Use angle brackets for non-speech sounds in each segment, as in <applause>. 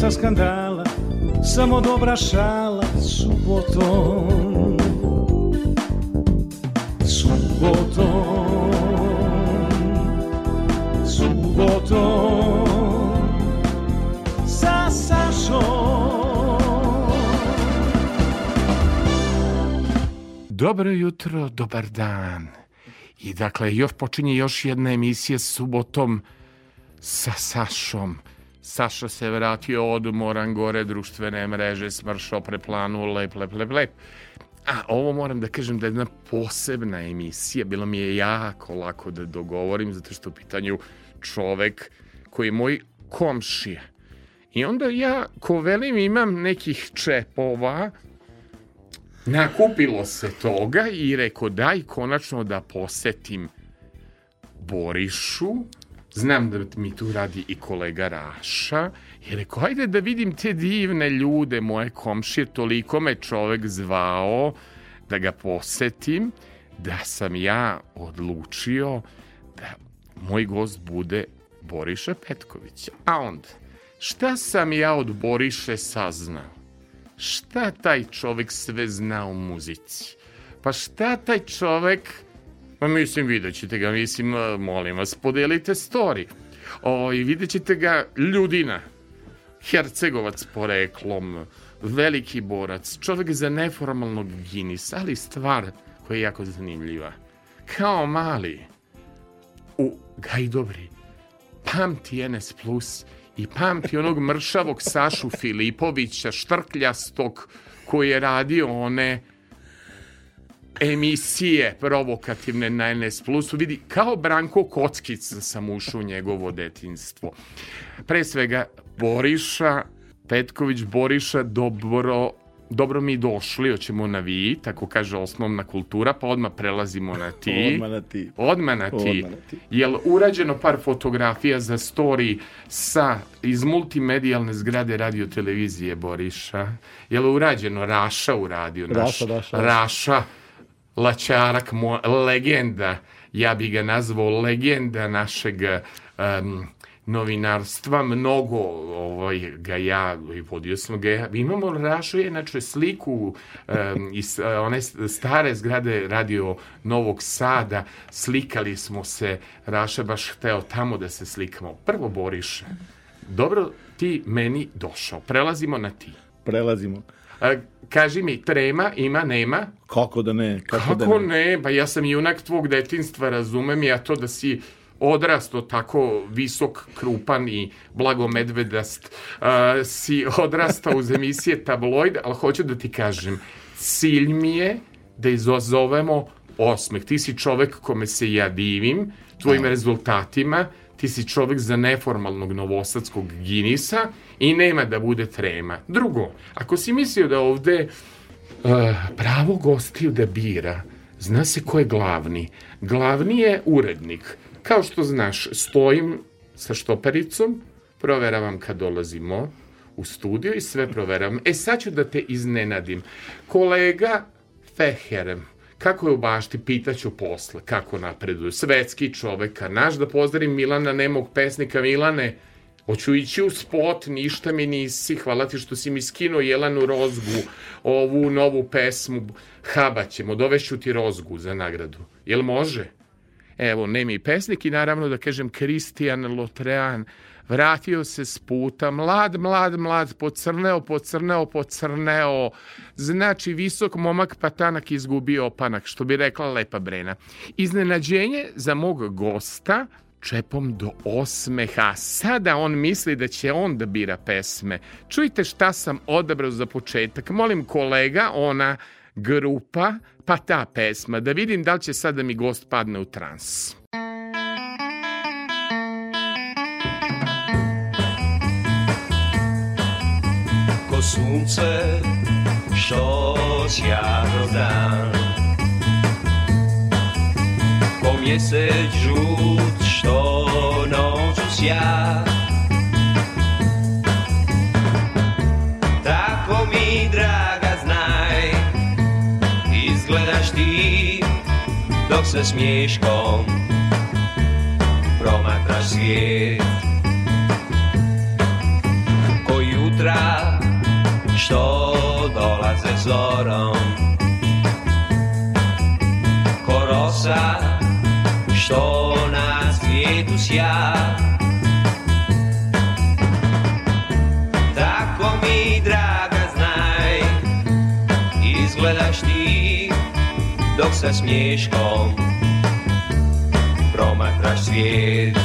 Stresa skandala Samo dobra šala subotom Subotom Subotom Sa Sašom Dobro jutro, dobar dan. I dakle, još počinje još jedna emisija subotom sa Sašom. Saša se vratio odmoran gore društvene mreže, smršao preplanu, lep, lep, lep, lep. A ovo moram da kažem da je jedna posebna emisija. Bilo mi je jako lako da dogovorim, zato što u pitanju čovek koji je moj komšija. I onda ja, ko velim, imam nekih čepova, Nakupilo se toga i rekao daj konačno da posetim Borišu. Znam da mi tu radi i kolega Raša. I rekao, ajde da vidim te divne ljude, moje komšije, toliko me čovek zvao da ga posetim, da sam ja odlučio da moj gost bude Boriša Petković. A onda, šta sam ja od Boriše saznao? šta taj čovek sve zna o muzici? Pa šta taj čovek, pa mislim vidjet ćete ga, mislim, molim vas, podelite story. O, I vidjet ćete ga ljudina, Hercegovac poreklom, veliki borac, čovek za neformalnog Guinness, ali stvar koja je jako zanimljiva. Kao mali, u Gajdobri, pamti NS Plus i pamti onog mršavog Sašu Filipovića, štrkljastog, koji je radio one emisije provokativne na NS Plusu. Vidi, kao Branko Kockica sam ušao u njegovo detinstvo. Pre svega, Boriša, Petković Boriša, dobro dobro mi došli, hoćemo na vi, tako kaže osnovna kultura, pa odmah prelazimo na ti. <laughs> Odmah na ti. Odmah na ti. Odmah na ti. Jel urađeno par fotografija za story sa iz multimedijalne zgrade radio televizije Boriša? Jel urađeno Raša uradio naš Raša, Raša, Raša. Raša Laćarak, mo, legenda, ja bi ga nazvao legenda našeg um, novinarstva, mnogo ovaj, ga ja, vodio sam ga ja. Imamo Rašu inače, sliku um, iz uh, one stare zgrade radio Novog Sada, slikali smo se, Raša baš hteo tamo da se slikamo. Prvo Boriše, dobro ti meni došao, prelazimo na ti. Prelazimo. A, kaži mi, trema ima, nema? Kako da ne? Kako, da Kako ne? Pa ja sam junak tvog detinstva, razumem ja to da si odrasto tako visok, krupan i blago medvedast uh, si odrastao uz emisije tabloid, ali hoću da ti kažem, cilj mi je da izazovemo osmeh. Ti si čovek kome se ja divim, tvojim rezultatima, ti si čovek za neformalnog novosadskog Ginisa i nema da bude trema. Drugo, ako si mislio da ovde uh, pravo gostiju da bira, zna se ko je glavni. Glavni je urednik. Kao što znaš, stojim sa štopericom, proveravam kad dolazimo u studio i sve proveravam. E sad ću da te iznenadim. Kolega Feher, kako je u bašti, pitaću posle, kako napreduje. Svetski čoveka, naš da pozdravim Milana, nemog pesnika Milane, Hoću ići u spot, ništa mi nisi, hvala ti što si mi skinuo Jelanu Rozgu, ovu novu pesmu, habaćemo, dovešću ti Rozgu za nagradu. Jel može? Evo, nemi pesnik i naravno da kažem Kristijan Lotrean, vratio se s puta, mlad, mlad, mlad, pocrneo, pocrneo, pocrneo, znači visok momak patanak izgubio opanak, što bi rekla Lepa Brena. Iznenađenje za mog gosta, čepom do osmeha. Sada on misli da će on da bira pesme. Čujte šta sam odabrao za početak. Molim kolega, ona grupa, pa ta pesma, da vidim da li će sada mi gost padne u trans. Sunce što sjajno dan. Ko mjesec žut što noću sja Tako mi draga znaj Izgledaš ti dok se smješkom Promatraš svijet. Ko jutra što dolaze zorom Ko rosa što na svijetu sja Tako mi draga znaj Izgledaš ti dok sa smješkom Promatraš svijet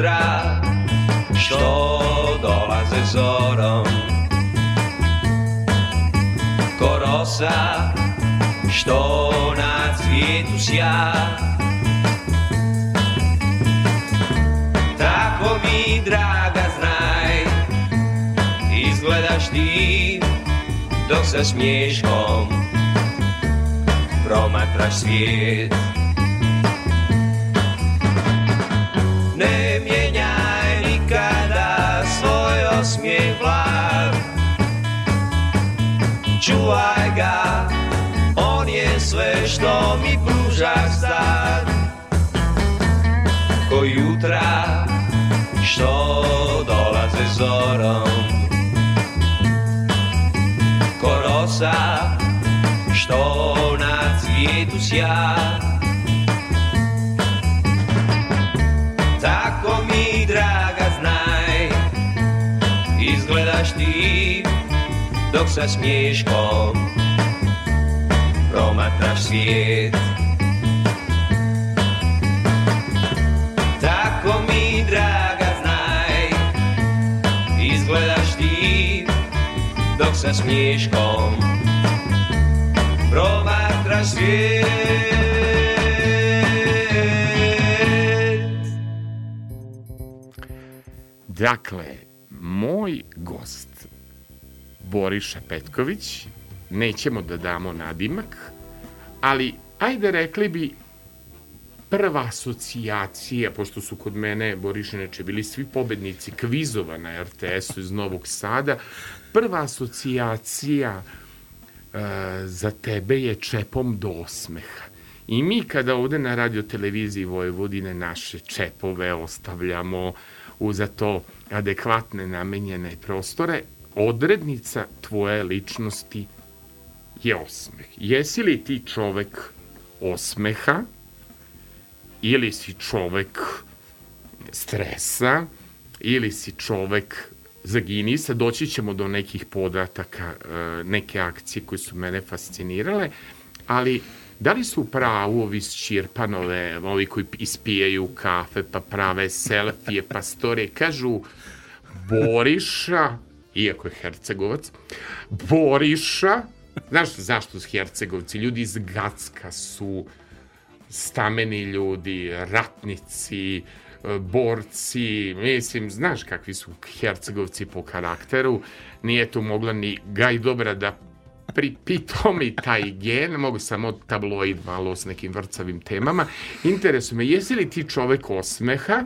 jutra što dolaze zorom Ko rosa što na cvijetu sja. Tako mi draga znaj Izgledaš ti dok sa smješkom Promatraš svijet Čuvaj ga, on je sve što mi pružaš sad. Ko jutra što dolaze zorom. Ko rosa što na cvijetu sja. Tako mi draga znaj Izgledaš ti dok sa smješkom promatraš svijet Tako mi draga znaj Izgledaš ti dok sa smješkom promatraš svijet. Dakle, moj Boriša Petković, nećemo da damo nadimak, ali ajde rekli bi prva asocijacija, pošto su kod mene Borišinače bili svi pobednici kvizova na RTS-u iz Novog Sada, prva asocijacija e, za tebe je čepom do osmeha. I mi kada ovde na radio televiziji Vojvodine naše čepove ostavljamo u za to adekvatne namenjene prostore, odrednica tvoje ličnosti je osmeh. Jesi li ti čovek osmeha ili si čovek stresa ili si čovek zaginisa, doći ćemo do nekih podataka, e, neke akcije koje su mene fascinirale, ali da li su pravu ovi ščirpanove, ovi koji ispijaju kafe, pa prave selfije, pa storije, kažu Boriša, iako je Hercegovac, Boriša, znaš zašto su Hercegovci? Ljudi iz Gacka su stameni ljudi, ratnici, borci, mislim, znaš kakvi su Hercegovci po karakteru, nije tu mogla ni Gaj Dobra da pripitao mi taj gen, mogu samo tabloid malo s nekim vrcavim temama. Interesuje me, jesi li ti čovek osmeha,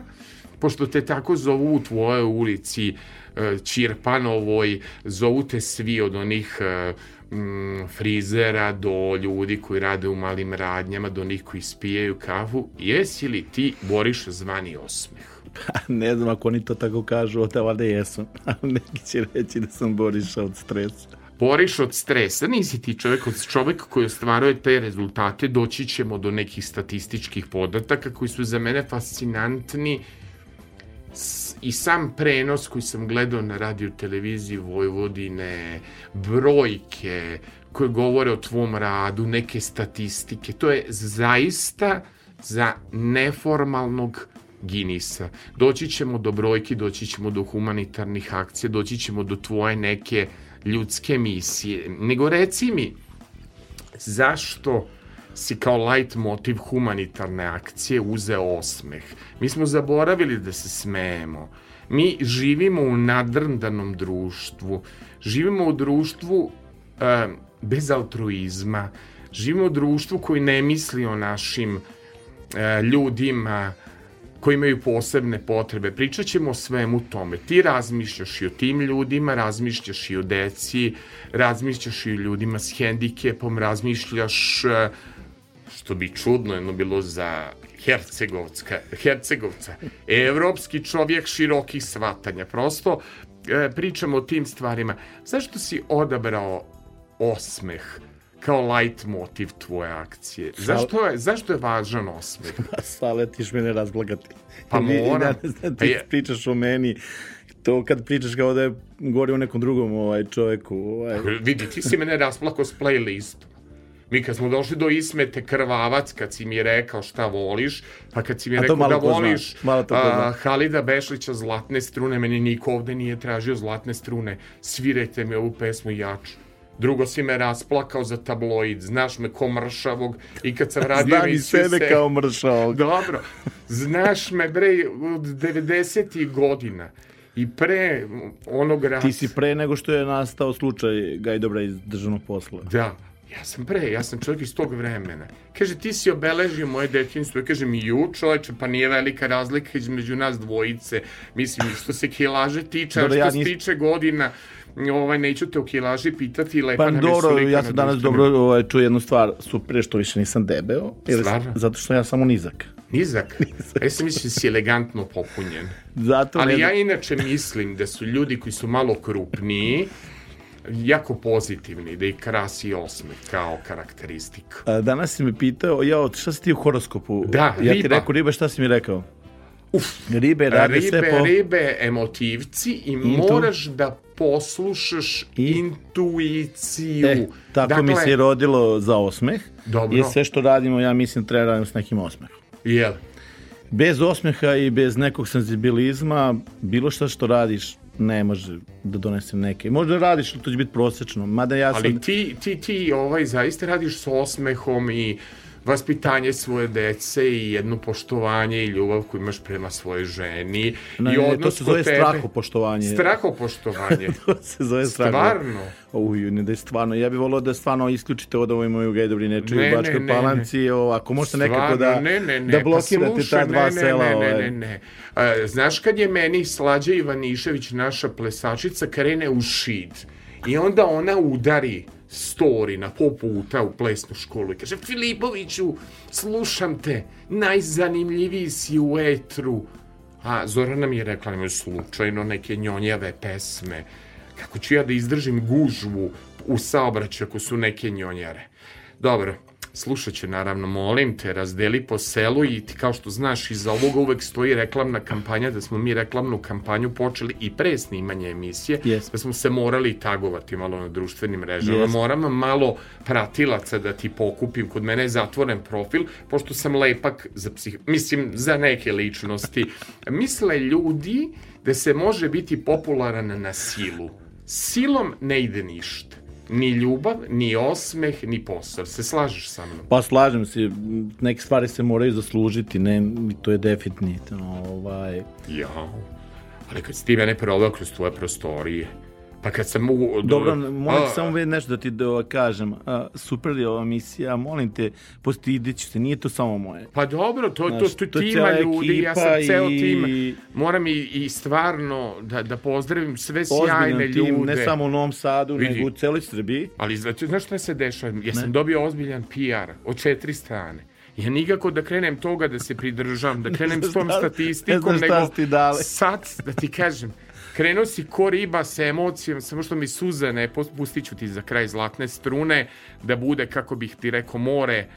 pošto te tako zovu u tvojoj ulici, Čirpanovoj, zovu te svi od onih e, mm, frizera do ljudi koji rade u malim radnjama, do onih koji spijaju kafu. Jesi li ti Boriš zvani osmeh? <laughs> ne znam ako oni to tako kažu, da valjda jesam. <laughs> Ali neki će reći da sam Boriša od stresa. Boriš od stresa, nisi ti čovjek, od čovjek koji ostvaruje te rezultate, doći ćemo do nekih statističkih podataka koji su za mene fascinantni i sam prenos koji sam gledao na radio televiziji Vojvodine, brojke koje govore o tvom radu, neke statistike, to je zaista za neformalnog Ginisa. Doći ćemo do brojki, doći ćemo do humanitarnih akcija, doći ćemo do tvoje neke ljudske misije. Nego reci mi, zašto si kao light motiv humanitarne akcije uzeo osmeh? Mi smo zaboravili da se smejemo. Mi živimo u nadrndanom društvu. Živimo u društvu uh, bez altruizma. Živimo u društvu koji ne misli o našim uh, ljudima, koji imaju posebne potrebe. Pričat ćemo o svemu tome. Ti razmišljaš i o tim ljudima, razmišljaš i o deci, razmišljaš i o ljudima s hendikepom, razmišljaš, e, što bi čudno jedno bilo za Hercegovska, Hercegovca, evropski čovjek širokih svatanja. Prosto e, pričamo o tim stvarima. Zašto si odabrao osmeh? kao light motiv tvoje akcije? Zašto je, zašto je važan osmeh? <laughs> Sale, tiš mene razblagati. Pa mora. <laughs> Ne, ti pa pričaš o meni, to kad pričaš kao da je govori o nekom drugom ovaj, čoveku. Ovaj. Vidi, ti si mene rasplako s playlistom. Mi kad smo došli do Ismete Krvavac, kad si mi rekao šta voliš, pa kad si mi rekao da voliš a, Halida Bešlića Zlatne strune, meni niko ovde nije tražio Zlatne strune, svirajte mi ovu pesmu jaču. Drugo si me rasplakao za tabloid, znaš me ko mršavog i kad sam radio Znam i sebe se... kao mršavog. Dobro, znaš me bre od 90. godina i pre onog rata. Ti si pre nego što je nastao slučaj Gajdobra iz državnog posla. Da, ja sam pre, ja sam čovjek iz tog vremena. Kaže, ti si obeležio moje detinjstvo. Ja kažem, i ju čovječe, pa nije velika razlika između nas dvojice. Mislim, što se kilaže tiče, Dobre, što ja nis... se tiče godina, ovaj, neću te o kilaži pitati, lepa pa, dobro, ja sam danas dobro ovaj, čuo jednu stvar, super što više nisam debeo, jer, Stvarno? zato što ja samo nizak. Nizak? nizak. <laughs> Ja sam mislim da si elegantno popunjen. Zato Ali ne... ja inače mislim da su ljudi koji su malo krupniji, jako pozitivni, da ih krasi osmeh kao karakteristika. A, danas si me pitao, ja, šta si ti u horoskopu? Da, ja riba. ti rekao riba, šta si mi rekao? Uf, ribe rade ribe, sve po... Ribe, emotivci i Intu... moraš da poslušaš I... intuiciju. E, tako dakle, mi se rodilo za osmeh. Dobro. I sve što radimo, ja mislim, treba radimo s nekim osmehom. Jel? Bez osmeha i bez nekog senzibilizma, bilo šta što radiš, ne može da donese neke. Možda radiš, to će biti prosečno. Mada ja sam... Ali ti, ti, ti ovaj, zaista radiš s osmehom i vaspitanje svoje dece i jedno poštovanje i ljubav koju imaš prema svojoj ženi. Ne, i odnos <laughs> to se zove tebe... strahopoštovanje. Strahopoštovanje. to se zove straho. Stvarno? Uj, ne da je stvarno. Ja bih volio da stvarno isključite od ovoj moju gajdobri nečiju ne, u Bačkoj ne, Palanci. Ne, O, ako možete stvarno, nekako da, ne, ne, ne, da pa blokirate pa slušaj, ta dva ne, sela. Ne, ne, ne, ne. A, znaš kad je meni Slađa Ivanišević, naša plesačica, krene u šid i onda ona udari story na po puta u plesnu školu i kaže Filipoviću, slušam te, najzanimljiviji si u etru. A Zorana mi je rekla, nemoj slučajno neke njonjave pesme. Kako ću ja da izdržim gužvu u saobraćaju ako su neke njonjare? Dobro, slušat će naravno, molim te, razdeli po selu i ti kao što znaš, iza ovoga uvek stoji reklamna kampanja, da smo mi reklamnu kampanju počeli i pre snimanja emisije, yes. da smo se morali tagovati malo na društvenim mrežama, yes. moram malo pratilaca da ti pokupim, kod mene je zatvoren profil, pošto sam lepak za psih... mislim, za neke ličnosti. <laughs> Misle ljudi da se može biti popularan na silu. Silom ne ide ništa ni ljubav, ni osmeh, ni posao. Se slažeš sa mnom? Pa slažem se, neke stvari se moraju zaslužiti, ne, to je definitivno. Ovaj... Ja, ali kad si ti mene proveo kroz tvoje prostorije, Pa kad sam u... Dobro, molim A, samo već nešto da ti da kažem. A, super je ova emisija, molim te, postidiću se, nije to samo moje. Pa dobro, to, to, Znaš, to, to je tima ljudi, ja sam ekipa ceo i- tim. Moram i, i stvarno da, da pozdravim sve sjajne Ozbiljan tim, ljude. ne samo u Novom Sadu, Vidi. nego u celoj Srbiji. Ali znači, znaš šta se dešava? Ja sam dobio ozbiljan PR od četiri strane. Ja nikako da krenem toga da se pridržam, da <laughs> krenem s tom statistikom, ne nego sad, da ti kažem, krenuo si ko riba sa emocijom, samo što mi suza ne, pustit ću ti za kraj zlatne strune, da bude, kako bih ti rekao, more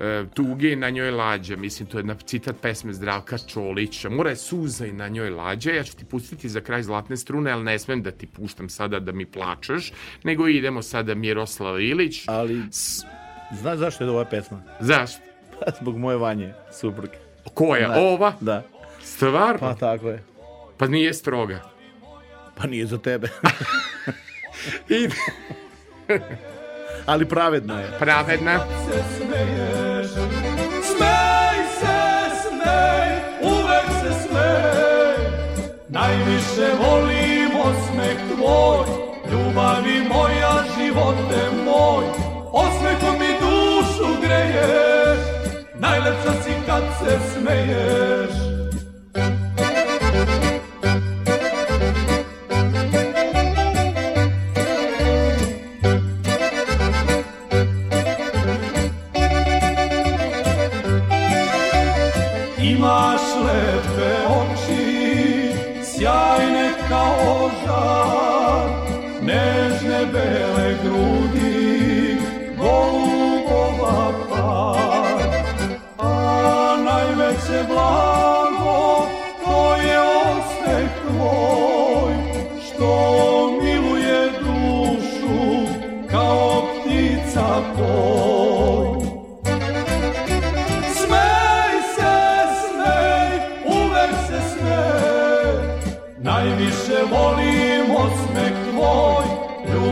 e, tuge i na njoj lađa. Mislim, to je jedna citat pesme Zdravka Čolića. Mora je suza i na njoj lađa. Ja ću ti pustiti za kraj zlatne strune, ali ne smem da ti puštam sada da mi plačeš, nego idemo sada Miroslav Ilić. Ali, znaš zašto je ova pesma? Zašto? Pa zbog moje vanje, supruge. Koja? Da. Ova? Da, Stvarno? pa tako je. Pa nije stroga. Pa nije za tebe. <laughs> I Ali pravedna je. pravedna. Smej se, smej, uvek se smej Najviše volim osmeh tvoj Ljubavi moja, živote moj Osmehom mi dušu greješ Najlepša si kad se smeješ Imaš lepe oči, sjajne kao žar, nežne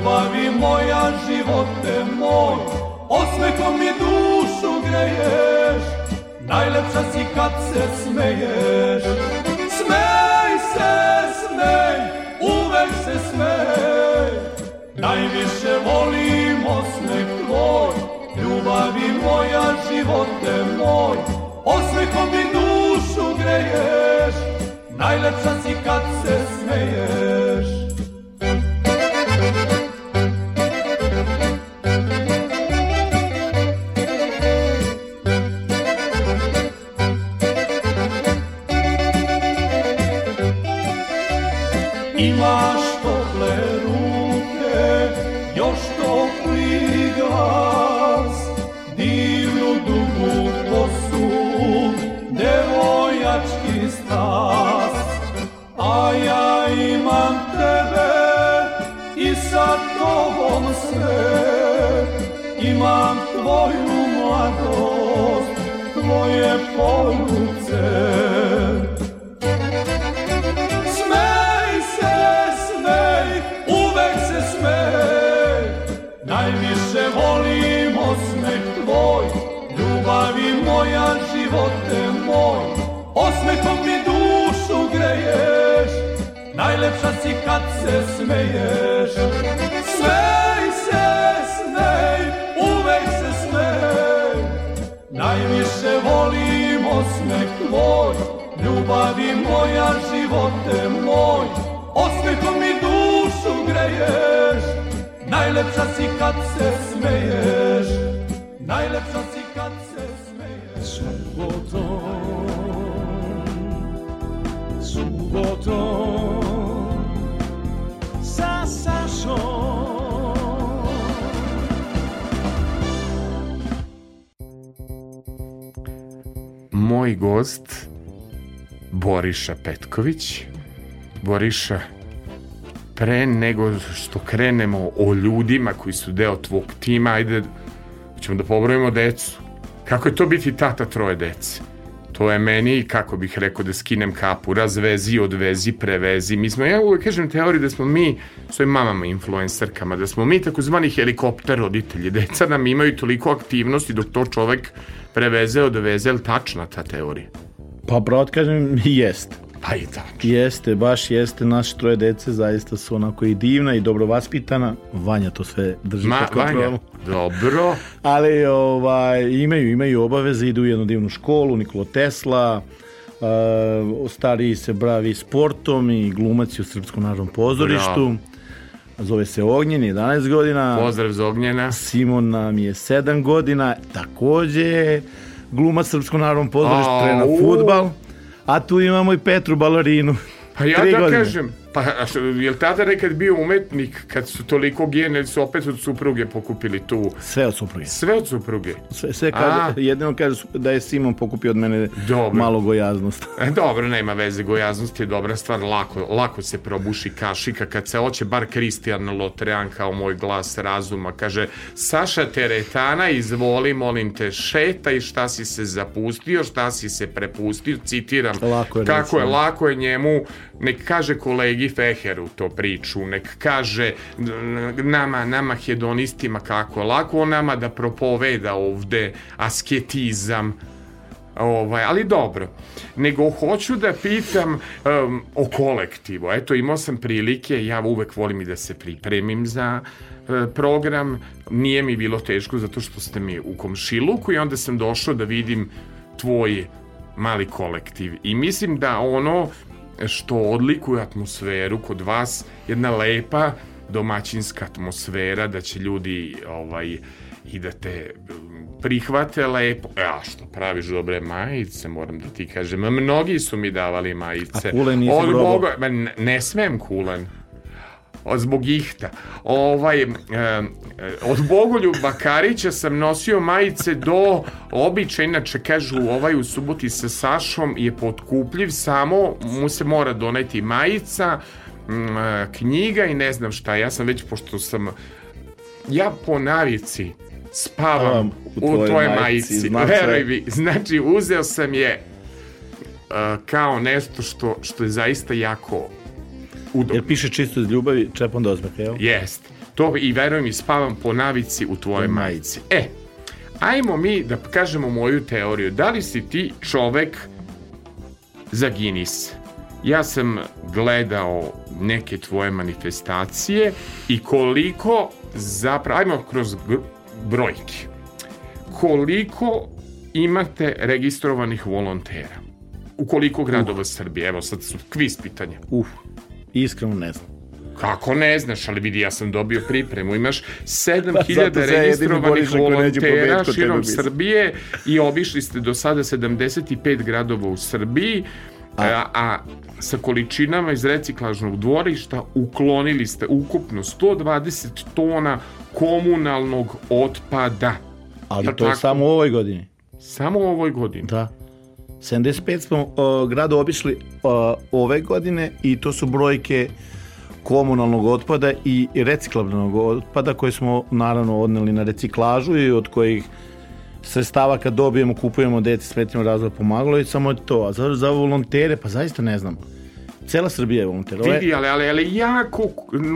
Ljubavi moja, živote moj Osmehom mi dušu greješ. Najlepša si kad se smeješ. Smej se, smej, uvek se smej. Najviše volim osmeh tvoj Ljubavi moja, živote moj. Osmehom mi dušu greješ. Najlepša si kad se smeješ Imaš tople ruke, još topli glas, divnu dugu kosu, devojački stas. A ja imam tebe i sa tobom sve, imam tvoju mladost, tvoje poljuce. Najlepša si kad se smeješ Smej se, smej, uvek se smej. Najviše volim osmeh tvoj Ljubavi moja, živote moj. Osmehom mi dušu greješ Najlepša si kad se smeješ. Najlepša si kad se smeješ. Subotom, subotom Moj gost Boriša Petković. Boriša, pre nego što krenemo o ljudima koji su deo tvog tima, ajde ćemo da pobrojimo decu. Kako je to biti tata troje dece? To je meni, kako bih rekao, da skinem kapu, razvezi, odvezi, prevezi. Mi smo, ja uvek kažem teoriju da smo mi, svojim mamama influencerkama, da smo mi takozvani helikopter roditelji. Deca nam imaju toliko aktivnosti dok to čovek preveze, odveze, je li tačna ta teorija? Pa pravo kažem, <laughs> jest. Pa i tačno. Jeste, baš jeste, naše troje dece zaista su onako i divna i dobro vaspitana. Vanja to sve drži Ma, pod kontrolom. Vanja, dobro. <laughs> Ali ovaj, imaju, imaju obaveze, idu u jednu divnu školu, Nikola Tesla, uh, stariji se bravi sportom i glumac je u Srpskom narodnom pozorištu. Bravo. Zove se Ognjen, 11 godina. Pozdrav za Ognjena. Simon nam je 7 godina, takođe glumac Srpskom narodnom pozorištu, trena futbal. A tu imamo i Petru balerinu. Pa ja Tri da godine. kažem, pa a što, je li tada nekad bio umetnik kad su toliko gijene ili su opet od supruge pokupili tu? Sve od supruge. Sve od supruge. Sve, sve kaže, jedino kaže da je Simon pokupio od mene Dobro. malo gojaznost. <laughs> E, dobro, nema veze, gojaznost je dobra stvar, lako, lako se probuši kašika, kad se hoće bar Kristijan Lotrean kao moj glas razuma, kaže, Saša Teretana, izvoli, molim te, šetaj šta si se zapustio, šta si se prepustio, citiram, Lako je kako reći, je lako je njemu, nek kaže kolegi Feheru to priču, nek kaže nama, nama hedonistima kako lako nama da propoveda ovde asketizam, Ovaj, ali dobro. Nego hoću da pitam um, o kolektivu. Eto, imao sam prilike, ja uvek volim i da se pripremim za e, program. Nije mi bilo teško zato što ste mi u komšiluku i onda sam došao da vidim tvoj mali kolektiv. I mislim da ono što odlikuje atmosferu kod vas, jedna lepa domaćinska atmosfera, da će ljudi ovaj, i da te um, prihvate lepo. Ja, što praviš dobre majice, moram da ti kažem. Mnogi su mi davali majice. A kulen nisi Od probao? Boga, ne, ne smem kulen. Zbog ihta. Ovaj, e, e, od Bogoljuba Karića sam nosio majice do običaja, inače kažu ovaj u suboti sa Sašom je potkupljiv, samo mu se mora doneti majica, m, e, knjiga i ne znam šta. Ja sam već, pošto sam ja po navici spavam u, u tvojoj tvojoj majici, majici. Veruj mi, znači uzeo sam je uh, kao nešto što, što je zaista jako udobno. Jer piše čisto iz ljubavi, čepom do osmeha, jel? Jest. To i veruj mi, spavam po navici u tvojoj majici. E, ajmo mi da kažemo moju teoriju. Da li si ti čovek za Guinness? Ja sam gledao neke tvoje manifestacije i koliko zapravo, ajmo kroz brojke. Koliko imate registrovanih volontera? U koliko gradova Srbije? Evo sad su kviz pitanja. Uf, iskreno ne znam. Kako ne znaš, ali vidi, ja sam dobio pripremu. Imaš Pa <laughs> 7000 zato se ja jedini registrovanih volontera širom. Srbije i obišli ste do sada 75 gradova u Srbiji, a, a sa količinama iz reciklažnog dvorišta uklonili ste ukupno 120 tona komunalnog otpada. Ali to je tako? samo u ovoj godini. Samo u ovoj godini. Da. 75 smo uh, grada obišli uh, ove godine i to su brojke komunalnog otpada i reciklabilnog otpada koje smo naravno odneli na reciklažu i od kojih sredstava kad dobijemo kupujemo deci smetnjeno razvoja pomagalo i samo je to. A za, za volontere, pa zaista ne znam. Cela Srbija je volonter. Ovo je- Vidi, ali, ali, ali jako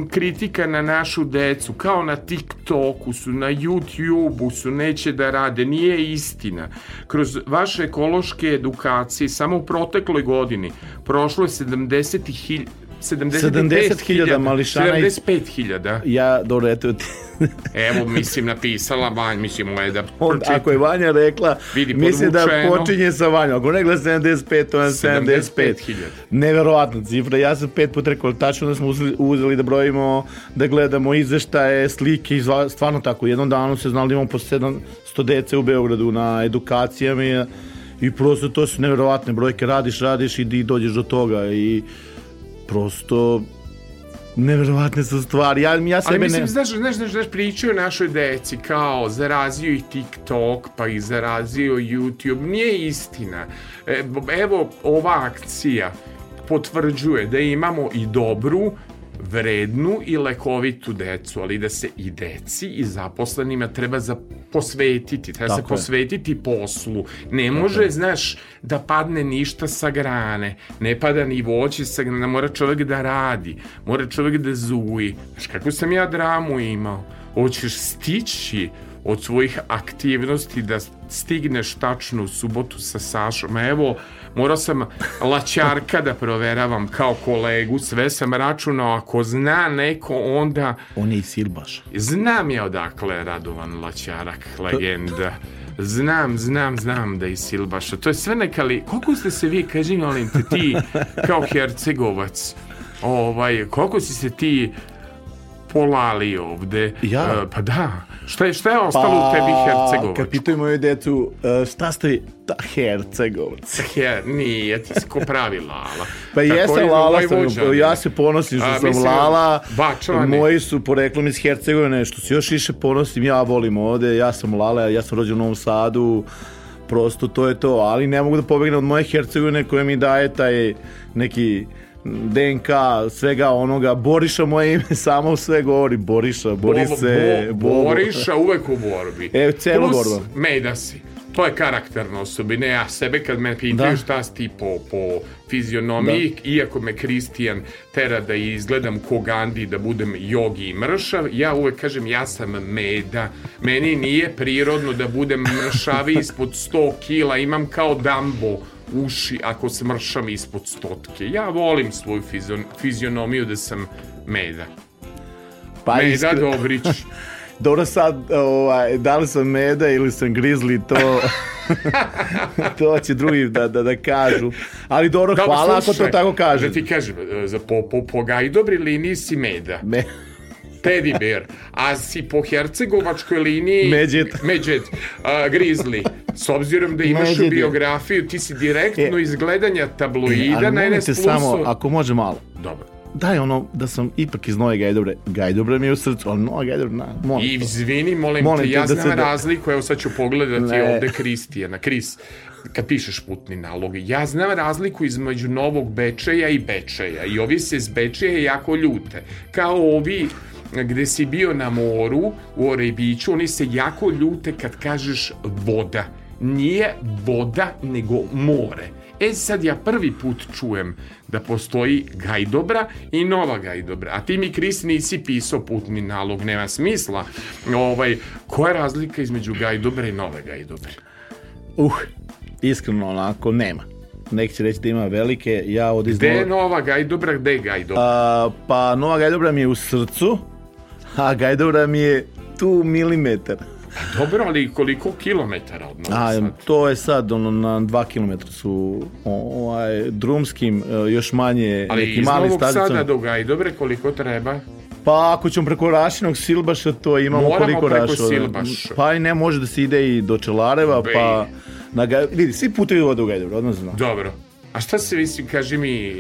kritika na našu decu, kao na TikToku su, na YouTubeu su, neće da rade, nije istina. Kroz vaše ekološke edukacije, samo u protekloj godini, prošlo je 70.000 70.000 mališana iz- 75.000. Ja, dobro, eto ti. <laughs> Evo, mislim, napisala Vanj, mislim, ovo je da <laughs> pročita. ako je Vanja rekla, Vidi, mislim da počinje sa Vanjom. Ako ne gleda 75, to je 75. 75.000. Neverovatna cifra. Ja sam pet put rekao, tačno da smo uzeli, uzeli da brojimo, da gledamo izveštaje, slike i stvarno tako. Jednom danu se znali da imamo po 700 dece u Beogradu na edukacijama i, i prosto to su neverovatne brojke. Radiš, radiš i, i dođeš do toga i prosto neverovatne su stvari. Ja, ja sebe Ali mislim, ne... znaš, znaš, znaš, znaš, pričaju našoj deci kao zarazio ih TikTok, pa ih zarazio YouTube. Nije istina. E, evo, ova akcija potvrđuje da imamo i dobru, vrednu i lekovitu decu, ali da se i deci i zaposlenima treba za posvetiti, treba se Tako je. posvetiti poslu. Ne može, znaš, da padne ništa sa grane, ne pada ni voće sa grane, mora čovjek da radi, mora čovjek da zuji. Znaš, kakvu sam ja dramu imao? Hoćeš stići od svojih aktivnosti da stigneš tačno u subotu sa Sašom. Evo, morao sam laćarka da proveravam kao kolegu, sve sam računao, ako zna neko, onda On je i Silbaš. znam ja odakle Radovan Laćarak, legenda. Znam, znam, znam da je Silbaša. To je sve neka li... Koliko ste se vi, kaži molim te, ti kao hercegovac, ovaj, koliko si se ti polali ovde? Ja? E, pa da. Šta je, šta je ostalo u tebi hercegovač? Kad pitaju moju decu, e, šta ste? Ta Hercegovac. Her, nije, ti si ko pravi lala. Pa jesam Lala, sam, ja se ponosim što A, sam mislim, Lala, Bačvani. moji su poreklom iz Hercegovine, što se još više ponosim, ja volim ovde, ja sam Lala, ja sam rođen u Novom Sadu, prosto to je to, ali ne mogu da pobegnem od moje Hercegovine koja mi daje taj neki DNK svega onoga, Boriša moje ime <laughs> samo sve govori, Boriša, bori Bo- bo- Bobo. Boriša uvek u borbi. <laughs> E, celu Plus, borbu. Mejda si. To je karakterna osobina. Ja sebe kad me pitaju Da. šta si ti po, po fizionomiji, iako me Kristijan tera da izgledam ko Gandhi, da budem jogi i mršav, ja uvek kažem ja sam meda. Meni nije prirodno da budem mršavi ispod 100 kila, imam kao Dumbo uši ako smršam ispod stotke. Ja volim svoju fizion, fizionomiju da sam meda. Pa Meda iskre- Dobrić. <laughs> Dobro sad, ovaj, da li sam Meda ili sam Grizzly, to, <laughs> to će drugi da, da, da kažu. Ali dobro, Dobro, hvala ako to slušaj, tako kaže. Da ti kažem, e, za po, po, po gajdobri liniji si meda, Me, teddy bear, a si po hercegovačkoj liniji... Medved. Medved, a, grizzly. S obzirom da imaš je. biografiju, ti si direktno E. iz gledanja tabloida ali na NS Plusu. samo, ako može malo. Dobro. Daj ono da sam ipak iz Nove Gajdobre. Gajdobre mi je u srcu, ali Nova Gajdobre, na, molim. I izvini, molim, Molim te, ja da znam se da- razliku, evo sad ću pogledati Ne. ovde Kristijana, Kris, kad pišeš putni nalog, ja znam razliku između Novog Bečeja i Bečeja i ovi se s Bečeja jako ljute, kao ovi gde si bio na moru u Orebiću, oni se jako ljute kad kažeš voda. Nije voda, nego more. E sad ja prvi put čujem da postoji Gajdobra i Nova Gajdobra. A ti mi, Kris, nisi pisao putni nalog, nema smisla. Ovaj, koja je razlika između Gajdobre i Nove Gajdobre? Uh, iskreno onako, nema. Neki će reći da ima velike, ja od iz Gde je Nova Gajdobra, gde je Gajdobra? A, pa Nova Gajdobra mi je u srcu, a Gajdobra mi je tu milimetar. Dobro, ali koliko kilometara od Novog A, Sada? to je sad ono, na dva kilometra su o- ovaj, drumskim, e, još manje Ali neki iz mali Novog stazicom. Sada do Gajdobre koliko treba? Pa ako ćemo preko Rašinog Silbaša, to imamo Moramo koliko preko Raša. Silbaša. Pa i ne može da se ide i do Čelareva, Bej. pa... Na Gaj... Vidi, svi putevi vode u Gajdobro, odmah znam. Dobro. A šta se, mislim, kaži mi,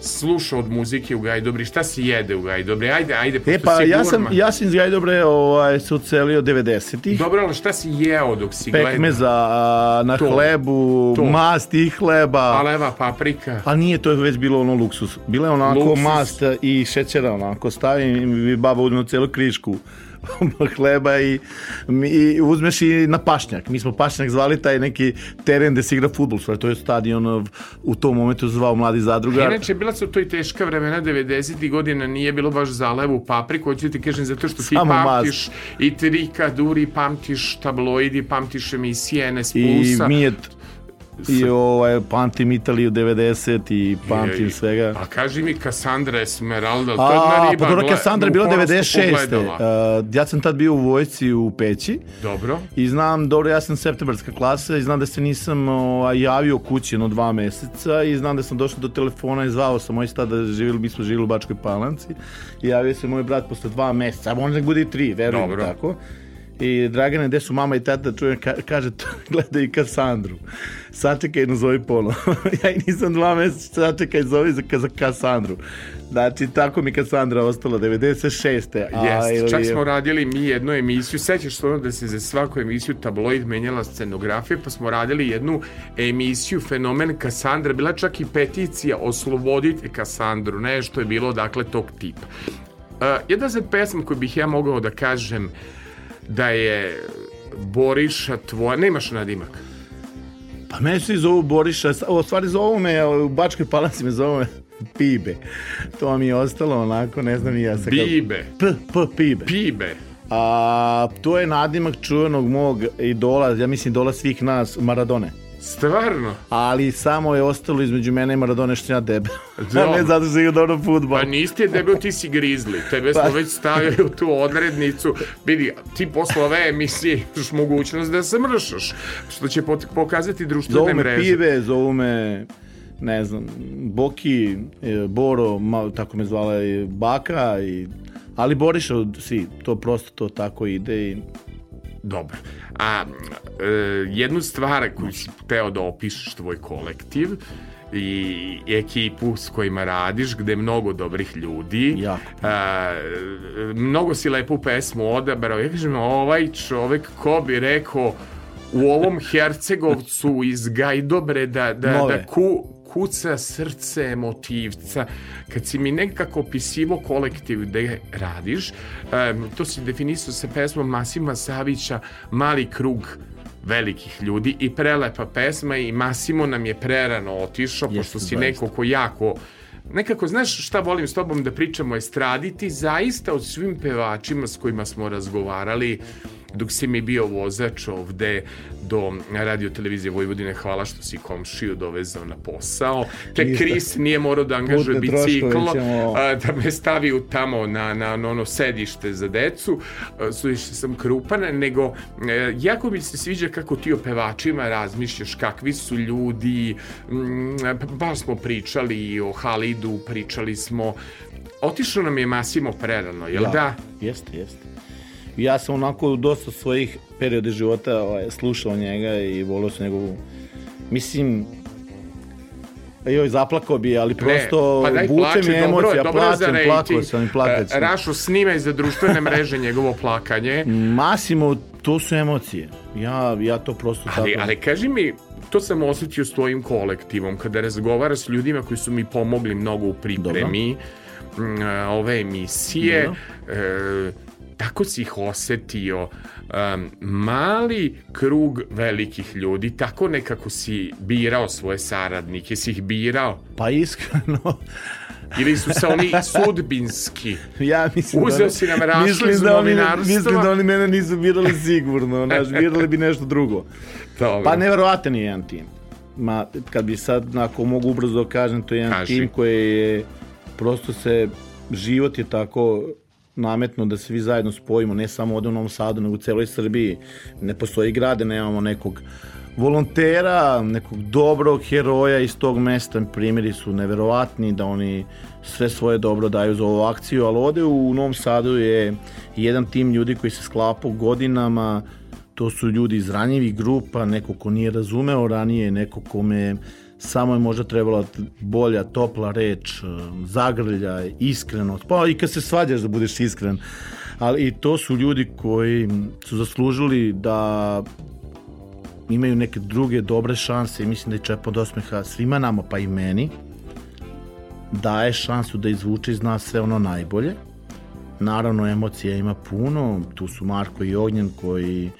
sluša od muzike u Gajdobri, šta se jede u Gajdobri? Ajde, ajde, pošto E pa si ja sam, ja sam iz Gajdobre ovaj, se ucelio 90-ih. Dobro, ali šta si jeo dok si gledao? Pekmeza a, na To. hlebu, To. mast i hleba. A leva paprika? Pa nije, to je već bilo ono luksus. Bila je onako Luksus. mast i šećera onako, stavim i baba uzme celu krišku <laughs> hleba i, i uzmeš i na pašnjak. Mi smo pašnjak zvali taj neki teren gde se igra futbol, stvari to je stadion u tom momentu zvao mladi zadrugar. Inače, bila su to i teška vremena 90. godina, nije bilo baš za levu papriku, hoću ti kažem zato što ti Samo pamtiš i Trika Duri, pamtiš tabloidi, pamtiš emisije NS I Plusa. Mijet i ovaj, pamtim Italiju 90 i pamtim svega. A kaži mi Kassandra Esmeralda, to je jedna riba. pa dobro, Kassandra je bila u horoskopu 96. gledala. Uh, ja sam tad bio u vojci u Peći Dobro. i znam, dobro, ja sam septembarska klasa i znam da se nisam ovaj, javio kući jedno dva meseca i znam da sam došao do telefona i zvao sam moj stad da živjeli, mi smo živjeli u Bačkoj Palanci i javio se moj brat posle dva meseca, a možda bude i tri, verujem Dobro. I Dragane, gde su mama i tata, čujem, ka, kaže, <laughs> gledaj i Kasandru. Sačekaj, nazovi ponovo. <laughs> ja i nisam dva meseca, sačekaj, zovi za, za Kasandru. Znači, tako mi Kasandra ostala, 96. A, Jest, ili- čak smo radili mi jednu emisiju, sećaš se ono da se za svaku emisiju tabloid menjala scenografija, pa smo radili jednu emisiju Fenomen Kasandra, bila čak i peticija Oslobodite Kasandru, nešto je bilo dakle tog tipa. Uh, jedna za pesma koju bih ja mogao da kažem da je Boriša tvoja, nemaš nadimak. Pa mene svi zovu Boriša, o, stvari zovu me, u Bačkoj Palanci me zovu me Pibe. To mi je ostalo onako, ne znam i ja kako- Bibe, P, P, Pibe. Pibe. A, to je nadimak čuvenog mog idola, ja mislim idola svih nas, Maradone. Stvarno? Ali samo je ostalo između mene i Maradone što ja debel. Da. <laughs> Ne zato što igra dobro futbol. Pa nisi ti debel, ti si grizli. Tebe smo Pa. već stavili u tu odrednicu. Vidi, ti posle ove emisije imaš mogućnost da se mršaš. Što će pokazati društvene Zovu me mreže. Pive, zovu me ne znam, Boki, e, Boro, ma, tako me zvala i Baka, i, ali Boriša, si, to prosto to tako ide i Dobro. A e, jednu stvar koju si teo da opišeš tvoj kolektiv i ekipu s kojima radiš, gde je mnogo dobrih ljudi. Jako. A, mnogo si lepu pesmu odabrao. Ja kažem, ovaj čovek, ko bi rekao, u ovom Hercegovcu iz Gajdobreda da, Nove. da ku, kuca srce emotivca. Kad si mi nekako opisivo kolektiv gde radiš, to si definisao sa pesmom Masima Savića Mali krug velikih ljudi i prelepa pesma i Masimo nam je prerano otišao, Jeste, pošto si neko ko jako nekako, znaš šta volim s tobom da pričamo o estradi, ti zaista od svim pevačima s kojima smo razgovarali dok si mi bio vozač ovde do radio televizije Vojvodine, hvala što si komšiju dovezao na posao. Te. Kris nije morao da angažuje Putne troškove bicikl, ćemo- a, da me stavi u tamo na, na, na ono sedište za decu, a, sam krupan, nego e, jako mi se sviđa kako ti o pevačima razmišljaš, kakvi su ljudi, mm, pa baš smo pričali o Halidu, pričali smo, otišao nam je Masimo prerano, jel Ja. da? Jeste, jeste. Ja sam onako dosta svojih periode života ovaj, slušao njega i volio sam njegovu... Mislim, joj, zaplakao bi, ali prosto pa daj vuče plače, mi dobro, emocija, dobro plaćem, rating. plakao sam i plakat E, ću. Rašo, snimaj za društvene mreže njegovo plakanje. <laughs> Masimo, to su emocije. Ja, ja to prosto Ali, tako... ali kaži mi, to sam osetio s tvojim kolektivom, kada razgovaraš s ljudima koji su mi pomogli mnogo u pripremi a, ove emisije, e, tako si ih osetio. Um, mali krug velikih ljudi, tako nekako si birao svoje saradnike, si ih birao? Pa iskreno, <laughs> Ili su se oni sudbinski? <laughs> ja mislim Uzeo da... si nam rašli mislim iz da oni, mislim da oni mene nisu birali sigurno, znaš, birali bi nešto drugo. <laughs> Dobro. Pa neverovatan je jedan tim. Ma, kad bi sad, ako mogu ubrzo da kažem, to je jedan Kaži. tim koji je, prosto se, život je tako nametno da se vi zajedno spojimo, ne samo ovde u Novom Sadu, nego u celoj Srbiji. Ne postoji grade, nemamo nekog volontera, nekog dobrog heroja iz tog mesta. Primjeri su neverovatni da oni sve svoje dobro daju za ovu akciju, ali ovde u Novom Sadu je jedan tim ljudi koji se sklapao godinama, to su ljudi iz ranjivih grupa, neko ko nije razumeo ranije, neko kome samo je možda trebala bolja, topla reč, e, zagrlja, iskrenost, pa i kad se svađaš da budeš iskren, ali i to su ljudi koji su zaslužili da imaju neke druge dobre šanse i mislim da je Čepo od osmeha svima nama, pa i meni, daje šansu da izvuče iz nas sve ono najbolje. Naravno, emocija ima puno, tu su Marko i Ognjen koji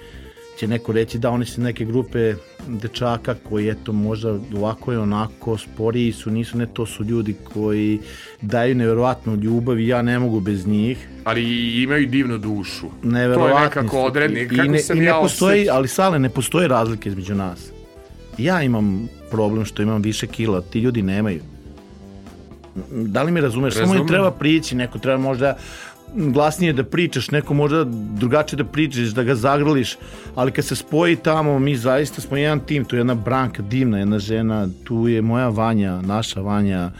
će neko reći da oni su neke grupe dečaka koji eto možda ovako i onako sporiji su, nisu ne, to su ljudi koji daju neverovatnu ljubav i ja ne mogu bez njih. Ali imaju divnu dušu. To je nekako su. odrednik. I, Kako i ne, sam i ne ja postoji, osjećao? ali sale, ne postoji razlike između nas. Ja imam problem što imam više kila, ti ljudi nemaju. Da li mi razumeš? Samo Razumem. im treba prići, neko treba možda glasnije da pričaš, neko možda drugačije da pričaš, da ga zagrliš, ali kad se spoji tamo, mi zaista smo jedan tim, tu je jedna branka divna, jedna žena, tu je moja Vanja, naša Vanja,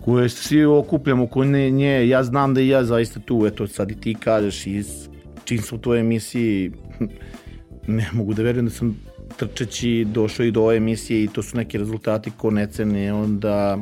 koje svi okupljamo oko nje, nje, ja znam da i ja zaista tu, eto sad i ti kažeš, i s- čim sam u tvojoj emisiji, <laughs> ne mogu da verujem da sam trčeći došao i do ove emisije i to su neki rezultati ko ne cene, onda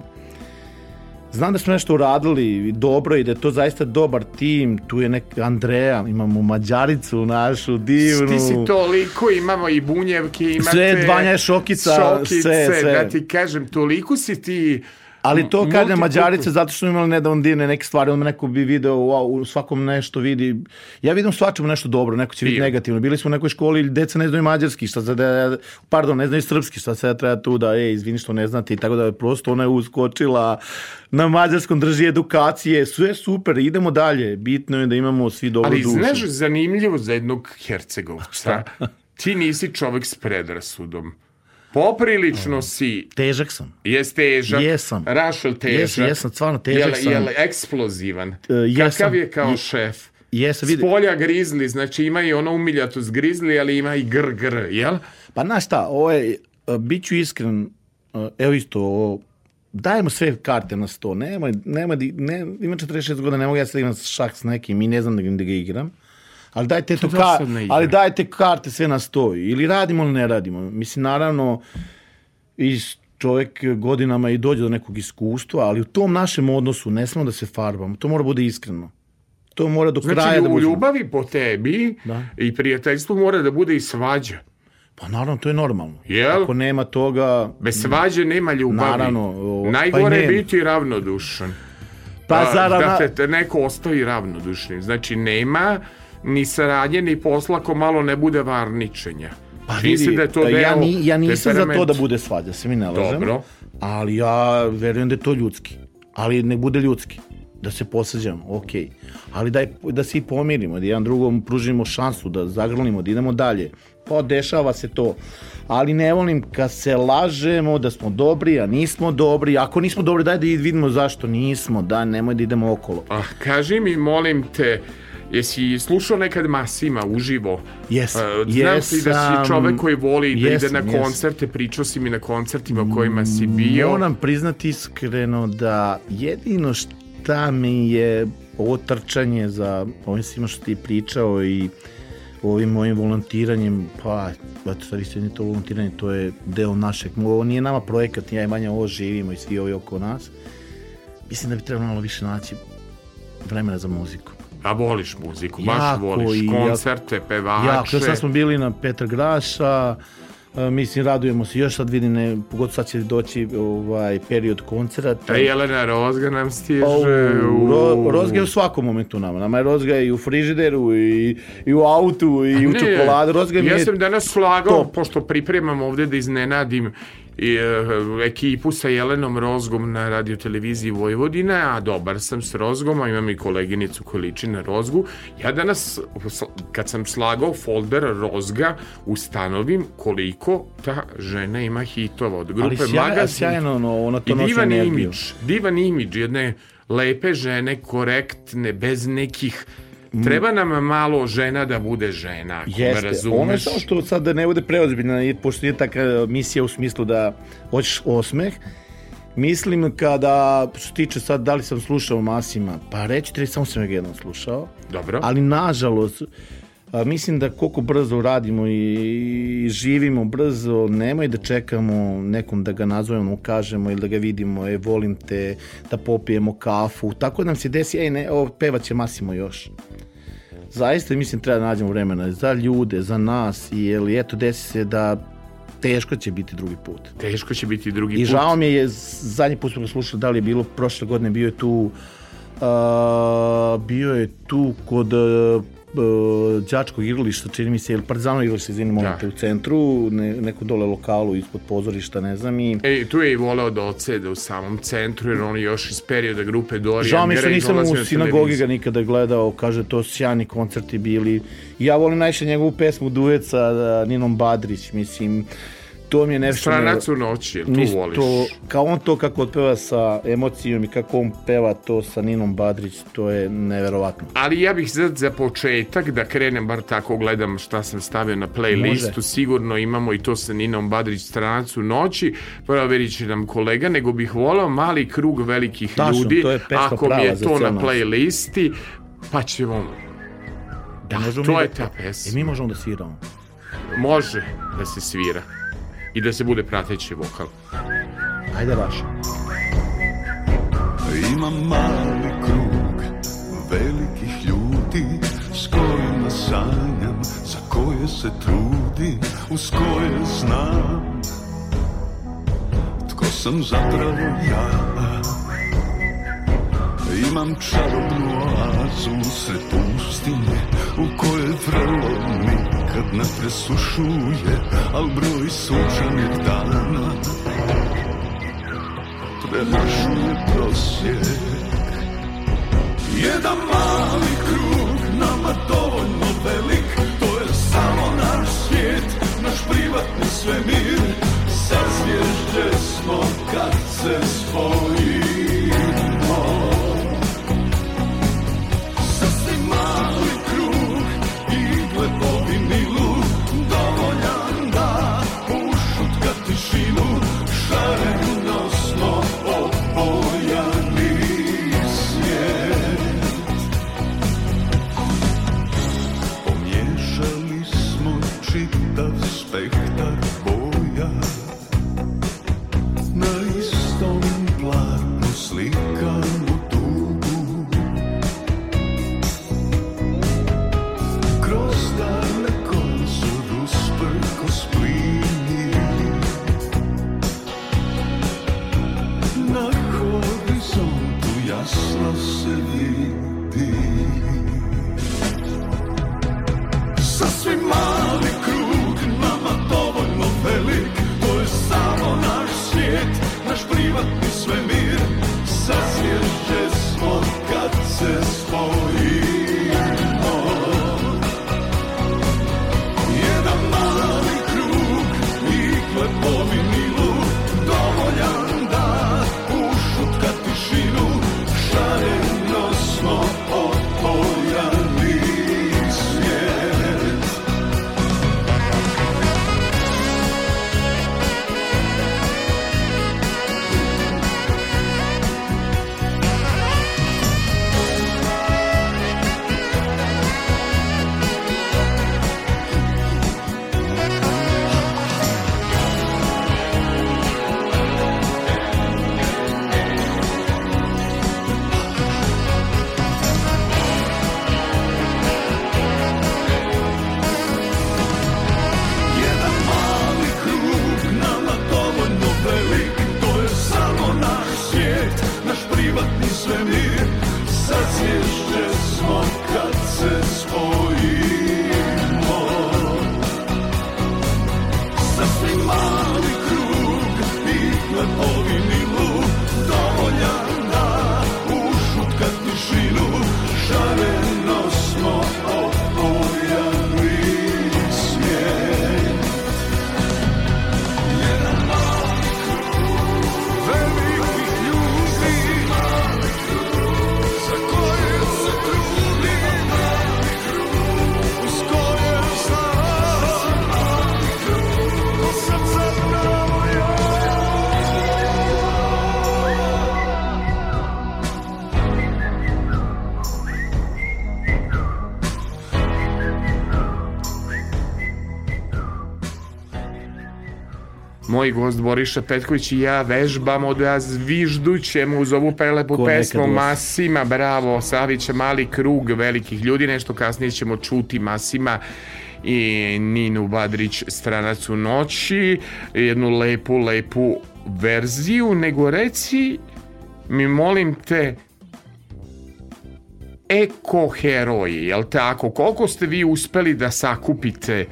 znam da smo nešto uradili dobro i da je to zaista dobar tim, tu je neka Andreja, imamo Mađaricu našu divnu. Ti si toliko, imamo i bunjevke, imate... Sve, Vanja je šokica, šokice, sve, sve. Da ti kažem, toliko si ti... Ali to kaže Mađarice zato što smo imali nedavno divne neke stvari, onda neko bi video, wow, u svakom nešto vidi. Ja vidim svačemu nešto dobro, neko će vidjeti negativno. Bili smo u nekoj školi, deca ne znaju mađarski, šta sad, da- pardon, ne znaju srpski, šta sad treba tu da, ej, izvini što ne znate, i tako da je prosto ona je uskočila na mađarskom, drži edukacije, sve super, idemo dalje, bitno je da imamo svi dobru Ali dušu. znaš, zanimljivo za jednog Hercegovca, <laughs> ti nisi čovek s predrasudom. Poprilično si, Težak sam. jes težak. Jesam. Rašel težak. Jesam, jesam, stvarno težak jel, sam. Jel eksplozivan? jesam. Kakav je kao šef? Jesam, vidi. S polja grizli, znači ima i ono umiljatost grizli, ali ima i gr gr, jel? Pa znaš šta, ovo je, e, bit ću iskren, e, evo isto, ovo, dajemo sve karte na sto, nemoj, nemoj, di- ne, ima 46 godina, ne mogu ja sad igram šak s nekim i ne znam da, ga- da ga igram, ali dajte, to ka, ali dajte karte sve na sto, ili radimo ili ne radimo. Mislim, naravno, i čovjek godinama i dođe do nekog iskustva, ali u tom našem odnosu ne smemo da se farbamo, to mora bude iskreno. To mora do kraja Znači, da u ljubavi po tebi Da. i prijateljstvu mora da bude i svađa. Pa naravno, to je normalno. Jel? Ako nema toga, Bez svađe nema ljubavi. Naravno, o, pa Najgore i je biti ravnodušan. pa A, zar da te neko ostavi ravnodušnim. Znači, nema ni saradnje, ni posla ako malo ne bude varničenja. Pa vidi, da je to deo ja, ni, ja nisam za to da bude svađa, se mi ne. Dobro. Ali ja verujem da je to ljudski. Ali ne bude ljudski. Da se posađamo, ok. Ali daj, da se i pomirimo, da jedan drugom pružimo šansu, da zagrlimo, da idemo dalje. Pa dešava se to. Ali ne volim kad se lažemo da smo dobri, a nismo dobri. Ako nismo dobri, daj da vidimo zašto nismo. Da, nemoj da idemo okolo. Ah, kaži mi, molim te, jesi slušao nekad Masima uživo? Jesam, A, Znam ti da jesam. si čovek koji voli da ide na jesam. koncerte, pričao si mi na koncertima u kojima si bio. Moram priznati iskreno da jedino šta mi je ovo trčanje za ovim svima što ti pričao i ovim mojim volontiranjem, pa, eto sad isto nije to volontiranje, to je deo našeg, ovo nije nama projekat, ja i manje ovo živimo i svi ovi oko nas. Mislim da bi trebalo malo više naći vremena za muziku. A voliš muziku, baš Jako voliš i koncerte, Ja, pevače. sad smo bili na Petra Graša, e, mislim, radujemo se, još sad vidim, ne, pogotovo sad će doći ovaj, period koncerta. A Jelena Rozga nam stiže. O, u- ro, rozga je u svakom momentu nama. Nama je rozga i u frižideru, i, i u autu, i u čokoladu. Rozga mi ja je... sam danas slagao, pošto pripremam ovde da iznenadim i, e, ekipu sa Jelenom Rozgom na radioteleviziji Vojvodine, a dobar sam s Rozgom, a imam i koleginicu koja liči na Rozgu. Ja danas, kad sam slagao folder Rozga, ustanovim koliko ta žena ima hitova od grupe sjaj, Magazin. sjajno, ono, ono to I divan imidž, divan imidž jedne lepe žene, korektne, bez nekih Treba nam malo žena da bude žena, ako me Jeste, razumeš. ono je samo što sad da ne bude preozbiljna, pošto nije taka misija u smislu da hoćeš osmeh, mislim kada, što se tiče sad da li sam slušao Masima, pa reći ti samo sam ga jednom slušao, Dobro. ali nažalost, a, mislim da koliko brzo radimo i, i živimo brzo, nemoj da čekamo nekom da ga nazovemo, kažemo ili da ga vidimo, e, volim te, da popijemo kafu, tako nam se desi, ej, ne, ovo pevaće Masimo još zaista mislim treba da nađemo vremena za ljude, za nas i jel, eto desi se da teško će biti drugi put. Teško će biti drugi I put. žao mi je, zadnji put smo ga slušali, da li je bilo prošle godine, bio je tu uh, bio je tu kod uh, uh, đačkog igrališta, čini mi se, ili Partizano igralište, izvini, molim Da. u centru, ne, neko dole lokalu ispod pozorišta, ne znam, i E, tu je i voleo da odsede u samom centru, jer on je još iz perioda grupe Dorian Žao mi što nisam u na sinagogi ga nikada gledao, kaže to sjajni koncerti bili. Ja volim najviše njegovu pesmu duet sa uh, Ninom Badrić, mislim, to mi je nešto... Stranac u noći, jel tu Nis- voliš? To, kao on to kako otpeva sa emocijom i kako on peva to sa Ninom Badrić, to je neverovatno. Ali ja bih sad za početak da krenem, bar tako gledam šta sam stavio na playlistu, Može. sigurno imamo i to sa Ninom Badrić stranac u noći, proverit će nam kolega, nego bih volao mali krug velikih Tačno, ljudi, to je pesma ako mi je to na playlisti, pa ćemo... Da, Možemo to je da- ta I pesma. mi možemo da sviramo. Može da se svira i da se bude prateći vokal. Ajde, Raša. Imam mali krug velikih ljudi s kojima sanjam, za koje se trudim, uz koje znam tko sam zapravo ja. Imam čarobnu oazu sred pustinje u kojoj vrlo nikad ne presušuje, al broj sunčanih dana premašuje prosjek. Jedan mali krug nama dovoljno velik, to je samo naš svijet, naš privatni svemir, sa zvježde smo kad se spojimo. Moj gost Boriša Petković i ja vežbamo da zviždućemo uz ovu prelepu Ko pesmu. Masima, bravo, Savića, mali krug velikih ljudi, nešto kasnije ćemo čuti Masima i Ninu Badrić, stranac u noći, jednu lepu, lepu verziju, nego reci mi molim te eko-heroji, jel tako? Koliko ste vi uspeli da sakupite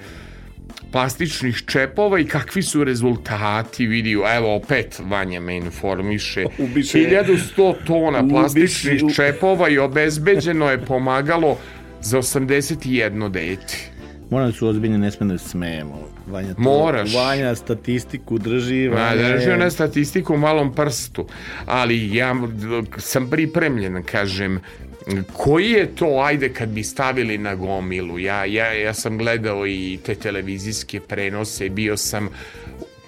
plastičnih čepova i kakvi su rezultati vidi, evo opet Vanja me informiše <laughs> Ubiše. 1100 tona plastičnih Ubiše. čepova i obezbeđeno je pomagalo za 81 dete Moram da su ozbiljni, ne smem da se smejemo. Vanja, to- Moraš. Vanja statistiku drži. Ma, Vanja drži je- ona statistiku u malom prstu, ali ja sam pripremljen, kažem, koji je to, ajde, kad bi stavili na gomilu, ja, ja, ja sam gledao i te televizijske prenose, bio sam,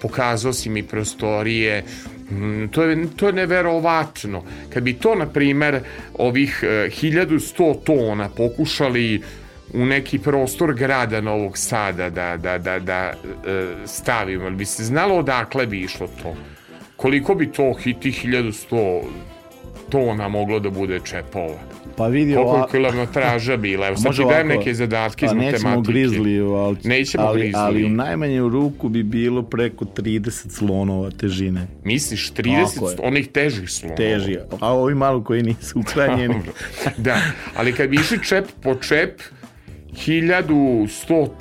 pokazao si mi prostorije, Mm, To je, to je neverovatno. Kad bi to, na primer, ovih e, 1100 tona pokušali u neki prostor grada Novog Sada da, da, da, da e, stavimo, bi se znalo odakle bi išlo to? Koliko bi to hiti 1100 tona moglo da bude čepova? Pa vidi Koliko je kilometraža bila? Evo sad ti dajem neke zadatke iz pa matematike. Nećemo grizli, ali, Nećemo ali, grizli. ali u najmanju ruku bi bilo preko 30 slonova težine. Misliš Tako 30 je. onih težih slonova? Teži. A ovi malo koji nisu <laughs> ukranjeni. Da, ali kad bi išli čep po čep, 1100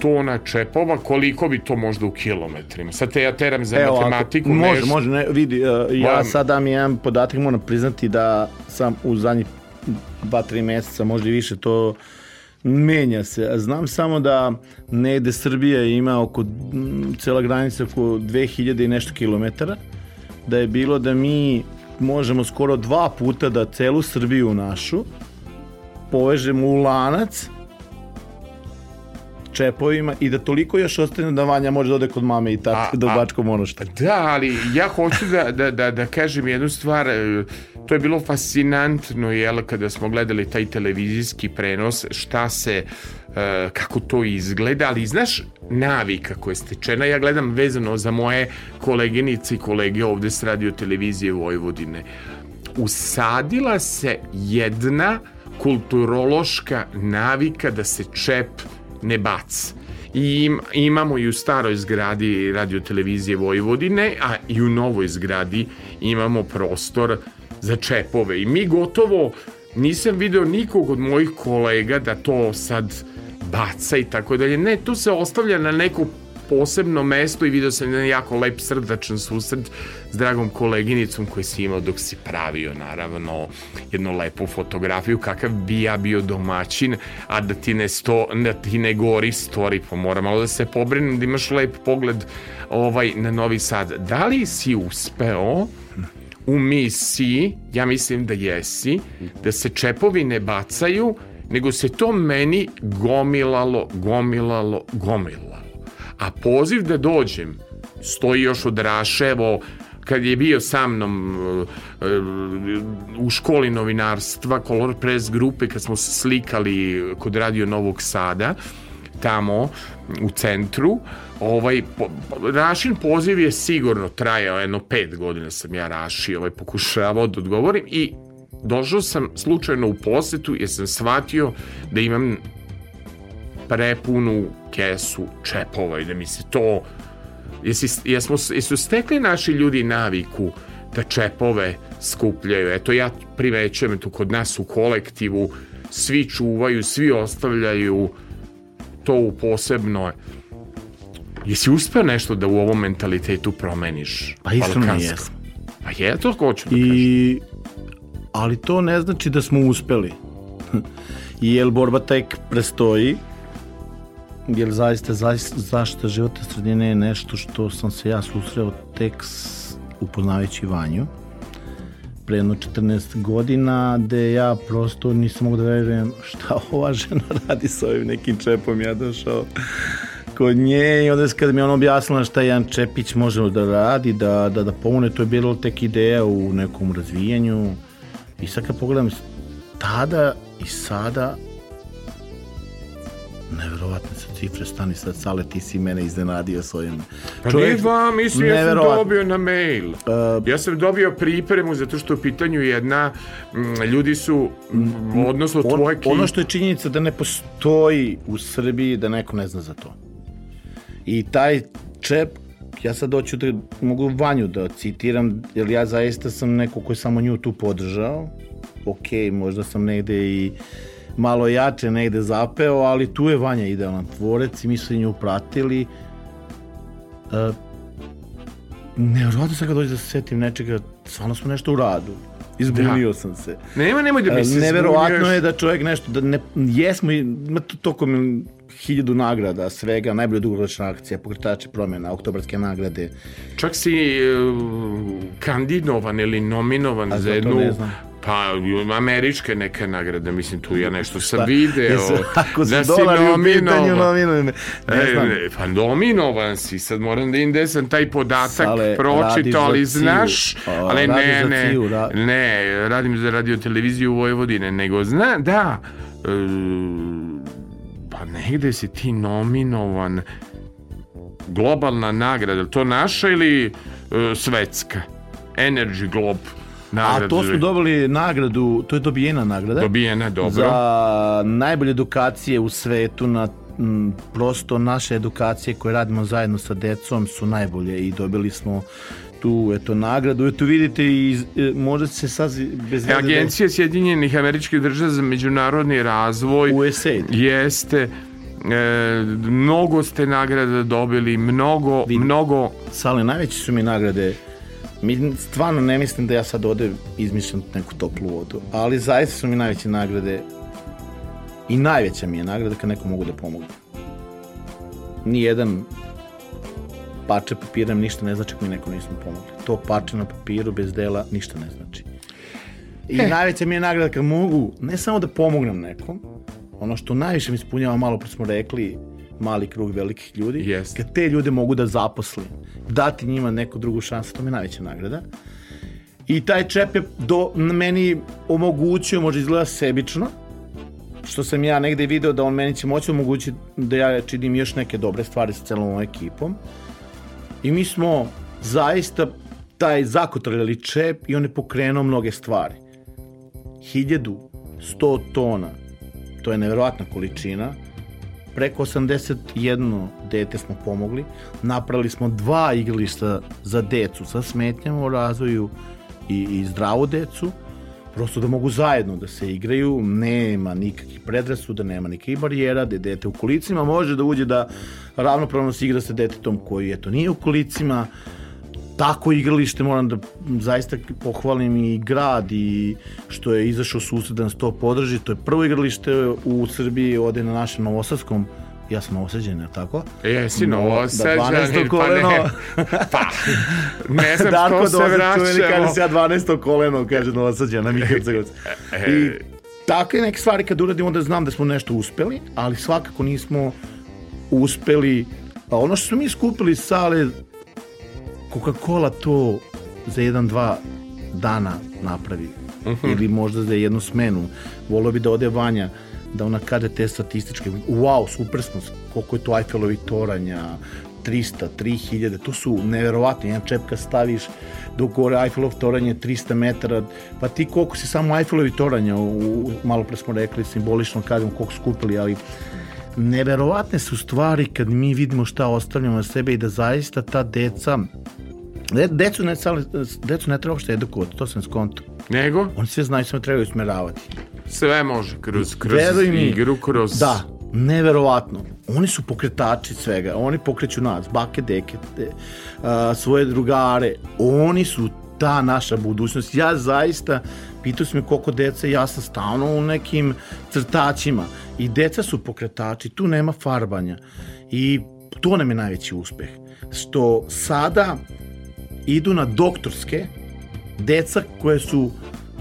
tona čepova, koliko bi to možda u kilometrima? Sad te ja teram za Evo, ako- matematiku. može, nešto. može, ne, vidi, uh, ja sad dam jedan podatak, moram priznati da sam u zadnjih 2-3 meseca, možda i više, to menja se. Znam samo da negde Srbija ima oko, cela granica oko 2000 i nešto kilometara, da je bilo da mi možemo skoro dva puta da celu Srbiju našu povežemo u lanac čepovima i da toliko još ostane da Vanja može da ode kod mame i tako A- do a- Bačkom Monošta. Da, ali ja hoću da, da, da, da kažem jednu stvar. e, To je bilo fascinantno, jel, kada smo gledali taj televizijski prenos, šta se, e, kako to izgleda, ali znaš navika koja je stečena, ja gledam vezano za moje koleginice i kolege ovde s radio televizije Vojvodine. Usadila se jedna kulturološka navika da se čep ne baca. I im, imamo i u staroj zgradi radio televizije Vojvodine, a i u novoj zgradi imamo prostor za čepove. I mi gotovo nisam video nikog od mojih kolega da to sad baca i tako dalje. Ne, to se ostavlja na neko posebno mesto i video sam jedan jako lep srdačan susret s dragom koleginicom koji si imao dok si pravio naravno jednu lepu fotografiju kakav bi ja bio domaćin a da ti ne, sto, da ti ne gori story pa moram malo da se pobrinem da imaš lep pogled ovaj na Novi Sad da li si uspeo u misiji, ja mislim da jesi, da se čepovi ne bacaju, nego se to meni gomilalo, gomilalo, gomilalo. A poziv da dođem stoji još od Raševo, kad je bio sa mnom e, u školi novinarstva, Color Press grupe, kad smo se slikali kod Radio Novog Sada, tamo u centru ovaj po, Rašin poziv je sigurno trajao jedno pet godina sam ja Raši ovaj pokušavao da odgovorim i došao sam slučajno u posetu jer sam shvatio da imam prepunu kesu čepova i da mi se to jesi, jesmo, jesu stekli naši ljudi naviku da čepove skupljaju eto ja primećujem tu kod nas u kolektivu svi čuvaju, svi ostavljaju to u posebno Jesi uspeo nešto da u ovom mentalitetu promeniš? Pa iskreno balkanskom? jesam. Pa je to hoću da kažem. I, ali to ne znači da smo uspeli. <laughs> Jer borba tek prestoji. Jer zaista, zaista zaštita života sredine je nešto što sam se ja susreo tek upoznavajući Vanju pre jedno 14 godina gde ja prosto nisam mogu da verujem šta <laughs> ova žena radi sa ovim nekim čepom. Ja došao kod nje i onda kada mi ona objasnila šta jedan čepić može da radi, da, da, da pomogne, to je bilo tek ideja u nekom razvijanju. I sad kad pogledam tada i sada neverovatne su cifre, stani sad, Sale, ti si mene iznenadio s ovim. Pa nije vam, mislim, ja sam dobio na mail. ja sam dobio pripremu zato što u pitanju jedna, mm, ljudi su, mm, odnosno On, tvoje ono što je činjenica da ne postoji u Srbiji da neko ne zna za to. I taj čep, ja sad hoću da mogu Vanju da citiram, jer ja zaista sam neko koji samo nju tu podržao. Ok, možda sam negde i malo jače negde zapeo, ali tu je Vanja idealan tvorec i mi smo nju pratili. Uh, nevjerovatno sad kad dođe da se setim nečega, stvarno smo nešto u radu. Izbunio sam se. Nema, nemoj da mi se Neverovatno je da čovjek nešto, da ne, jesmo, ima to tokom hiljadu nagrada, svega, najbolja dugoročna akcija, pokretači promjena, oktobarske nagrade. Čak si uh, kandidovan ili nominovan A za jednu pa američke neke nagrade, mislim tu ja nešto sam video. Jesu, ako su da si dolari u pitanju, nominovan. Ne, ne E, znam. ne, pa nominovan si, sad moram da im gde sam taj podatak Sale, radiš pročitao, ali znaš, ali ne, ne, CIA, ra- ne, radim za radio televiziju Vojvodine, nego zna, da, e, pa negde si ti nominovan, globalna nagrada, to naša ili e, svetska? Energy Globe nagrada. A to smo dobili nagradu, to je dobijena nagrada. Dobijena, dobro. Za najbolje edukacije u svetu na m, prosto naše edukacije koje radimo zajedno sa decom su najbolje i dobili smo tu eto nagradu. Eto vidite i e, možda se sad bez veze Agencija Sjedinjenih američkih država za međunarodni razvoj USAID. jeste e, mnogo ste nagrada dobili, mnogo, Vidim. mnogo Sale, najveće su mi nagrade Mi stvarno ne mislim da ja sad ovde izmišljam neku toplu vodu, ali zaista su mi najveće nagrade i najveća mi je nagrada kad neko mogu da pomogu. Nijedan parče papira nam ništa ne znači ako mi neko nismo pomogli. To parče na papiru bez dela ništa ne znači. I E. najveća mi je nagrada kad mogu, ne samo da pomognem nekom, ono što najviše mi ispunjava, malo pre smo rekli, mali krug velikih ljudi, Jest. kad te ljude mogu da zaposlim, dati njima neku drugu šansu, to mi je najveća nagrada. I taj čep je do, meni omogućio, možda izgleda sebično, što sam ja negde video da on meni će moći omogućiti da ja činim još neke dobre stvari sa celom ovom ekipom. I mi smo zaista taj zakotrljali čep i on je pokrenuo mnoge stvari. 1100 tona, to je neverovatna količina, preko 81 dete smo pomogli, napravili smo dva igrališta za decu sa smetnjama u razvoju i, i zdravu decu, prosto da mogu zajedno da se igraju, nema nikakvih predrasuda, nema nikakvih barijera, da dete u kolicima može da uđe da ravnopravno se igra sa detetom koji eto nije u kolicima, tako igralište moram da zaista pohvalim i grad i što je izašao susret da nas to podrži. To je prvo igralište u Srbiji ovde na našem Novosadskom ja sam novosađen, je tako? E, jesi No, novosađanin, da 12. pa koleno. ne. Pa, ne <laughs> <laughs> znam Darko što se Dozić čuveni kaže vraćamo. se ja 12. koleno, kaže novosađen, na Mikar Crgovac. E, I takve neke stvari kad uradimo da znam da smo nešto uspeli, ali svakako nismo uspeli. A ono što smo mi skupili iz sale, Coca-Cola to za jedan, dva dana napravi. Ili možda za jednu smenu. Volio bi da ode Vanja da ona kaže te statističke. Wow, super smo, koliko je to Eiffelovi toranja, 300, 3000, to su neverovatni, jedan čep kad staviš dok gore Eiffelov toranje 300 metara, pa ti koliko si samo Eiffelovi toranja, u, malo pre smo rekli, simbolično kažem koliko skupili, ali neverovatne su stvari kad mi vidimo šta ostavljamo na sebe i da zaista ta deca De, decu ne, decu ne treba uopšte edukovati, to sam skonto. Nego, Oni sve znaju, samo trebaju usmeravati. Sve može kroz, kroz mi, igru, kroz... Da, neverovatno. Oni su pokretači svega, oni pokreću nas, bake, deke, te, a, svoje drugare. Oni su ta naša budućnost. Ja zaista, pitao si me koliko deca, ja sam stalno u nekim crtačima i deca su pokretači, tu nema farbanja. I to nam je najveći uspeh. Što sada idu na doktorske, deca koje su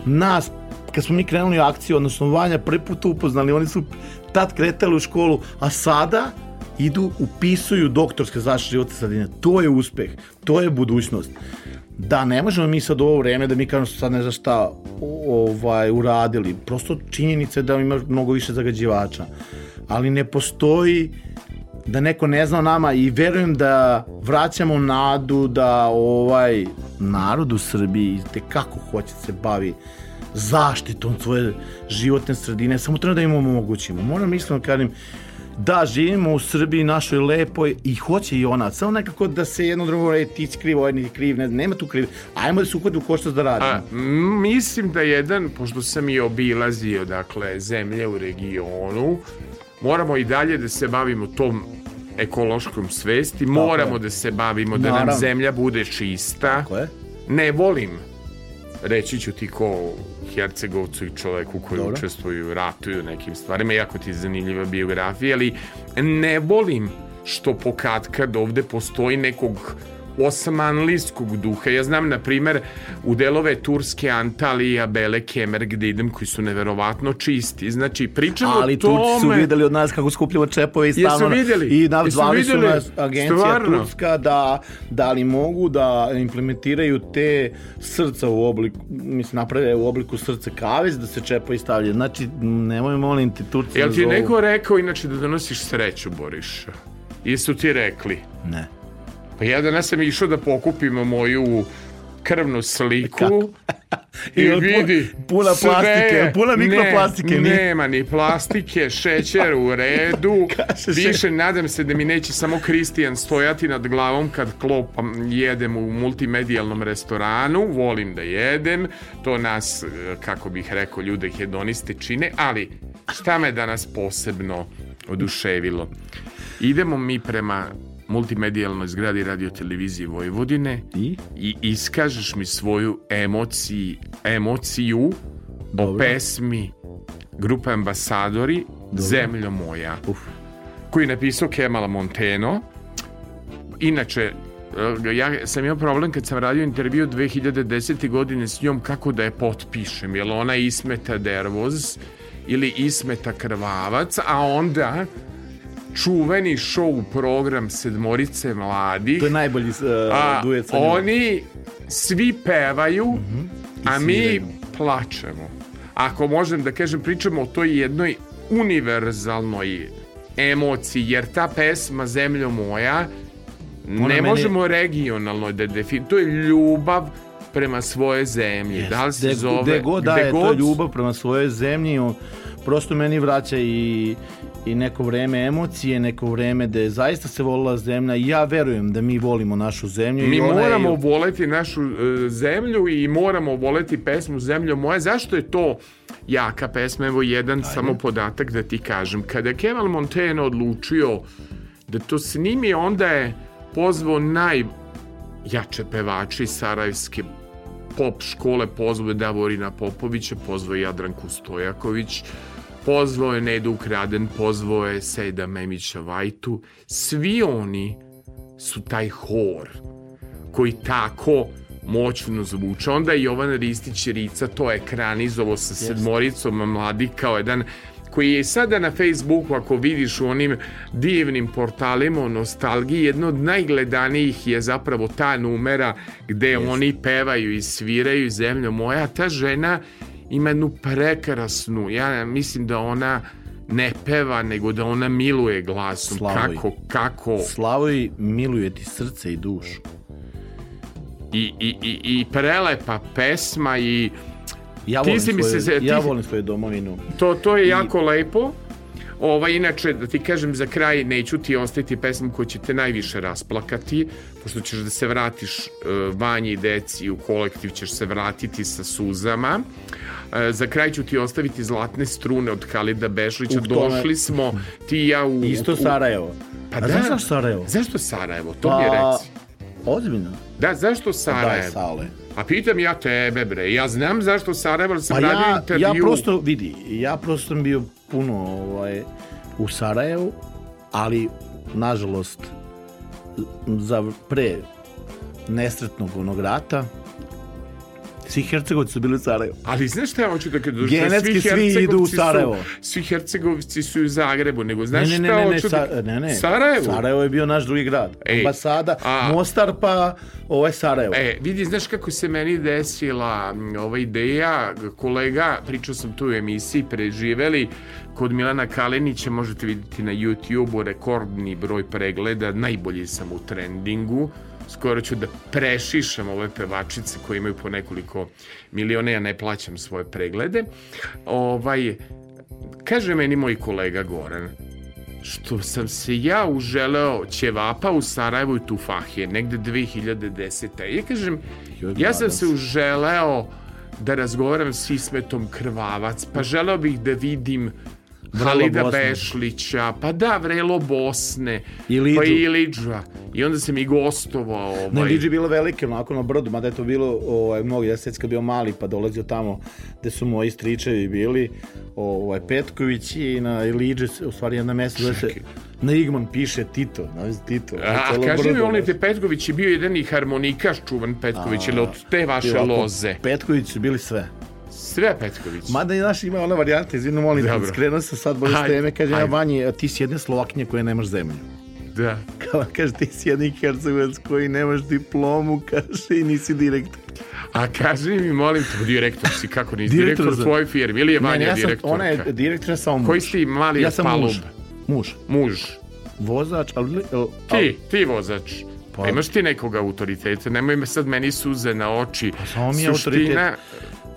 nas, kad smo mi krenuli u akciju, odnosno Vanja prvi put upoznali, oni su tad kretali u školu, a sada idu, upisuju doktorske zaštite životne sredine. To je uspeh, to je budućnost. Da, ne možemo mi sad u ovo vreme da mi kažemo sad ne znam šta ovaj, uradili. Prosto činjenica je da ima mnogo više zagađivača. Ali ne postoji da neko ne zna o nama i verujem da vraćamo nadu da ovaj narod u Srbiji te kako hoće se bavi zaštitom svoje životne sredine, samo treba da im omogućimo. Moram iskreno kažem, da, živimo u Srbiji našoj lepoj i hoće i ona, samo nekako da se jedno drugo reći ti si kriv, ovaj niti kriv, ne, nema tu kriv, ajmo da se uhvati u koštac da radimo. A, mislim da jedan, pošto sam i obilazio, dakle, zemlje u regionu, moramo i dalje da se bavimo tom ekološkom svesti, moramo je. da se bavimo da nam Naravno. zemlja bude čista. Tako je? Ne volim, reći ću ti ko Hercegovcu i čoveku koji Dobro. učestvuju, ratuju u nekim stvarima, jako ti je zanimljiva biografija, ali ne volim što pokatkad ovde postoji nekog osmanlijskog duha. Ja znam, na primer, u delove Turske, Antalija, Bele, Kemer, gde idem, koji su neverovatno čisti. Znači, pričamo Ali o tome... Turci su videli od nas kako skupljamo čepove i Jesu stalno... videli? I na, Jesu zvali su nas agencija Stvarno? Turska da, da li mogu da implementiraju te srca u obliku, mislim, naprave u obliku srca kavez da se čepovi stavljaju. Znači, nemoj molim ti Turci Jel ti zovu. neko rekao inače da donosiš sreću, Boriša? Jesu ti rekli? Ne. Pa ja danas sam išao da pokupim moju krvnu sliku i, I vidi puna sve- plastike, puna mikroplastike, ne, nema ni plastike šećer u redu. <laughs> Više nadam se da mi neće samo Kristijan stojati nad glavom kad klopam jedem u multimedijalnom restoranu. Volim da jedem. To nas eh, kako bih rekao ljude hedoniste čine ali šta me danas posebno oduševilo? Idemo mi prema multimedijalnoj zgradi radio televizije Vojvodine I? i iskažeš mi svoju emociji, emociju o Dobro. pesmi grupe Ambasadori Zemljo moja Uf. koji je napisao Kemal Monteno inače e, ja sam imao problem kad sam radio intervju 2010. godine s njom kako da je potpišem, jer ona Ismeta Dervoz ili Ismeta Krvavac, a onda čuveni show program Sedmorice mladih To je najbolji uh, a duet sa njom. oni svi pevaju, a mi sviraju. plačemo. Ako možem da kažem, pričamo o toj jednoj univerzalnoj emociji, jer ta pesma Zemljo moja ne meni- možemo regionalno da definiramo. To je ljubav prema svoje zemlji. Da li se Gde- zove... Gde god gde daje to god- ljubav prema svojoj zemlji, on prosto meni vraća i, i neko vreme emocije, neko vreme da je zaista se volila zemlja i ja verujem da mi volimo našu zemlju. Mi i ona je- moramo voleti našu e, zemlju i moramo voleti pesmu Zemljo moja. Zašto je to jaka pesma? Evo jedan samo podatak da ti kažem. Kada je Kemal Monteno odlučio da to snimi, onda je pozvao najjače pevače iz Sarajevske pop škole, pozvao je Davorina Popovića, pozvao je Jadranku Stojaković, pozvao je Nedu Ukraden, pozvao je Sejda Memića Vajtu. Svi oni su taj hor koji tako moćno zvuče. Onda je Jovan Ristić Rica to ekranizovao sa sedmoricom mladih kao jedan koji je sada na Facebooku, ako vidiš u onim divnim portalima o nostalgiji, jedno od najgledanijih je zapravo ta numera gde oni pevaju i sviraju zemljo moja. Ta žena ima jednu prekrasnu, ja mislim da ona ne peva, nego da ona miluje glasom. Slavoj. Kako, kako... Slavoj miluje ti srce i dušu. i, i, i, i prelepa pesma i Ja Ti volim, si mi se- ti- ja volim svoju domovinu. to, to je jako lepo. Ova, inače, da ti kažem za kraj, neću ti ostaviti pesmu koju će te najviše rasplakati, pošto ćeš da se vratiš uh, vanji i deci u kolektiv, ćeš se vratiti sa suzama. E, za kraj ću ti ostaviti zlatne strune od Kalida Bešlića. Došli smo, ti i ja u... Isto u- Sarajevo. Pa A da. zašto Sarajevo? Zašto Sarajevo? To mi je Pa, reci. ozbiljno. Da, zašto Daj, Sarajevo? Sale. A pitam ja tebe, bre. Ja znam zašto Sarajevo, sam Pa radio ja, intervju. ja prosto, vidi, ja prosto sam bio puno ovaj, u Sarajevu, ali, nažalost, za pre nesretnog onog rata, svi Hercegovci su bili u Sarajevu. Ali znaš šta ja hoću da kažem? Genetski svi Hercegovci idu u su- Sarajevo. Svi Hercegovci su u Zagrebu, nego znaš ne, ne, šta ne, ne, hoću sa, da... ne, ne. Sarajevo? Sarajevo je bio naš drugi grad. Ej, Ambasada, a- Mostar pa ovaj Sarajevo. E, vidi, znaš kako se meni desila ova ideja, kolega, pričao sam tu u emisiji, preživeli, kod Milana Kalenića možete vidjeti na YouTube-u rekordni broj pregleda, najbolji sam u trendingu, skoro ću da prešišam ove pevačice koje imaju po nekoliko miliona, ja ne plaćam svoje preglede. Ovaj, kaže meni moj kolega Goran, što sam se ja uželeo ćevapa u Sarajevu i Tufahije, negde 2010. Ja kažem, ja sam se uželeo da razgovaram s Ismetom Krvavac, pa želeo bih da vidim Vrelo Halida Bosne. Bešlića, pa da, Vrelo Bosne, Ilidžu. pa i Ilidža. I onda sam i gostovao. Ovaj. Ne, Liđi je bilo velike, onako na brdu, mada je to bilo ovaj, mnogo, ja bio mali pa dolazio tamo gde su moji stričevi bili, ovaj, Petković i na Liđe, u stvari jedna mesta zove se, na Igman piše Tito, znaš Tito. na A, celo kaži mi, onaj te Petković je bio jedan i harmonikaš čuvan Petković, ili od te vaše I loze. Petković su bili sve. Sve Petković. Mada i naš ima ona varijanta, izvinu molim, Dobro. skrenuo sam sad bolje teme, kaže ja. Vanji, a ti si jedna Slovakinja koja nemaš zemlju. Da. <laughs> Kao, kaže, ti si jedan Hercegovac koji nemaš diplomu, <laughs> kaže, i nisi direktor. A kaži mi, molim te, direktor si, kako nisi Direktor direktor, tvoje firme, ili je Vanja ne, ja sam, direktorka? ona je direktor, ja sam muž. Koji si mali Ja sam palub? muž. Muž. Muž. Vozač, ali... ali Ti, ti vozač. Pa. Pa- Imaš ti nekog autoriteta, nemoj me sad meni suze na oči. Pa samo mi je autoritet.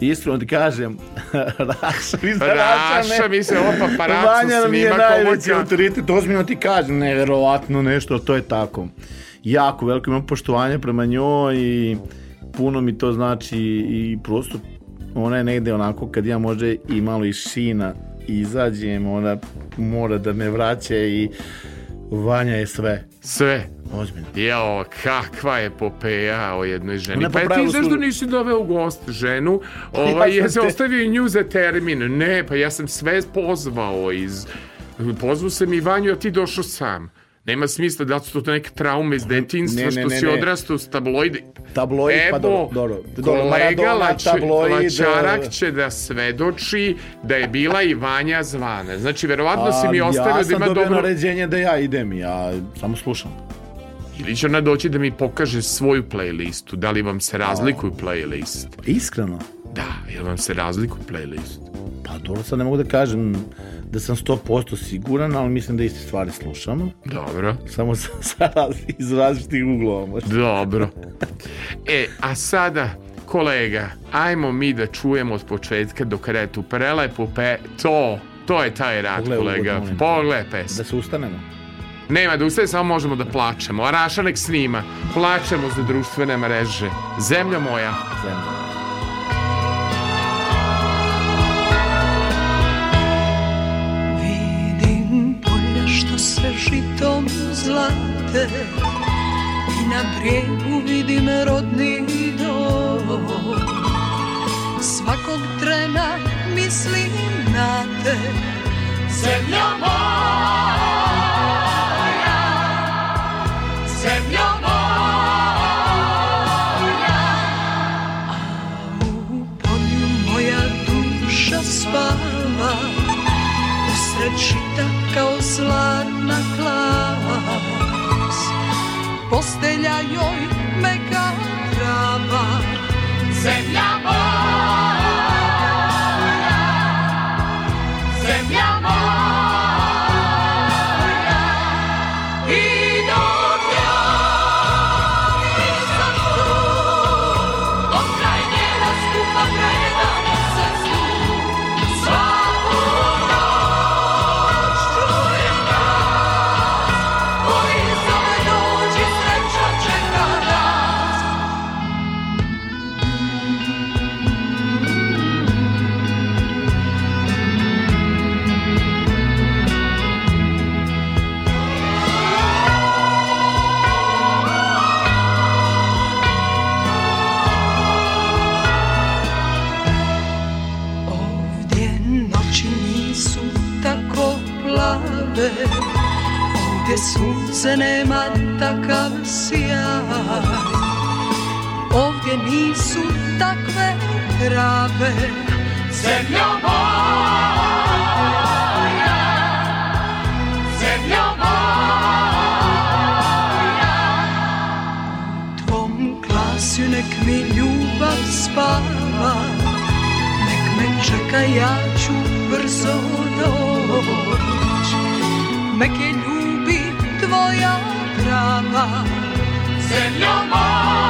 Iskreno ti kažem, <laughs> Raša mi za Raša mi se ovo paparaco Vanja mi je najveći autoritet, ozbiljno ti kažem, neverovatno nešto, to je tako. Jako veliko imam poštovanje prema njoj i puno mi to znači i prosto ona je negde onako kad ja može i malo iz šina izađem, ona mora da me vraća i Vanja je sve. Sve. Ozbiljno. Jao, kakva epopeja o jednoj ženi. Pa ti zašto su- nisi doveo u gost ženu? <laughs> Ovaj, Ja se ostavio i nju za termin. Ne, pa ja sam sve pozvao iz... Pozvao sam i Vanju, a ti došao sam. Nema smisla da su to neke traume iz detinstva, Ne, ne, što si ne. odrastao s tabloidi. Tabloid, pa Evo, dobro, dobro. Dobro, kolega Maradona, Lač, tabloid, Lačarak e. će da svedoči da je bila i Vanja Zvane. Znači, verovatno si mi ostavio ja da sam ima dobio dobro... naređenje da ja idem, ja samo slušam. Ili će ona doći da mi pokaže svoju playlistu, da li vam se razlikuju playlist. Iskreno. Da, jel vam se razlikuju playlist? Pa dobro, sad ne mogu da kažem da sam 100% siguran, ali mislim da iste stvari slušamo. Dobro. Samo sa, sa raz, iz različitih uglova. možda. Dobro. E, a sada, kolega, ajmo mi da čujemo od početka do kraja tu prelepu pe... To, to je taj rad, Pogledaj kolega. Pogledaj pesmu. Da se ustanemo. Nema da ustaje, samo možemo da plačemo. A Raša nek snima. Plačemo za društvene mreže. Zemlja moja. Zemlja. Vidim žitom zlate. I na brijegu vidim rodni dom. Svakog trena mislim na te. Zemlja moja Zemlja moja. A u polju moja duša spava Žita kao zlatna klas Postelja joj meka trava. Zemlja sunce nema takav sjaj. Ovdje nisu takve trave Zemlja moja Zemlja moja. Tvom glasju nek mi ljubav spava. Nek me čeka, ja ću brzo doć Nek je ljubi tvoja trava. Zemlja moja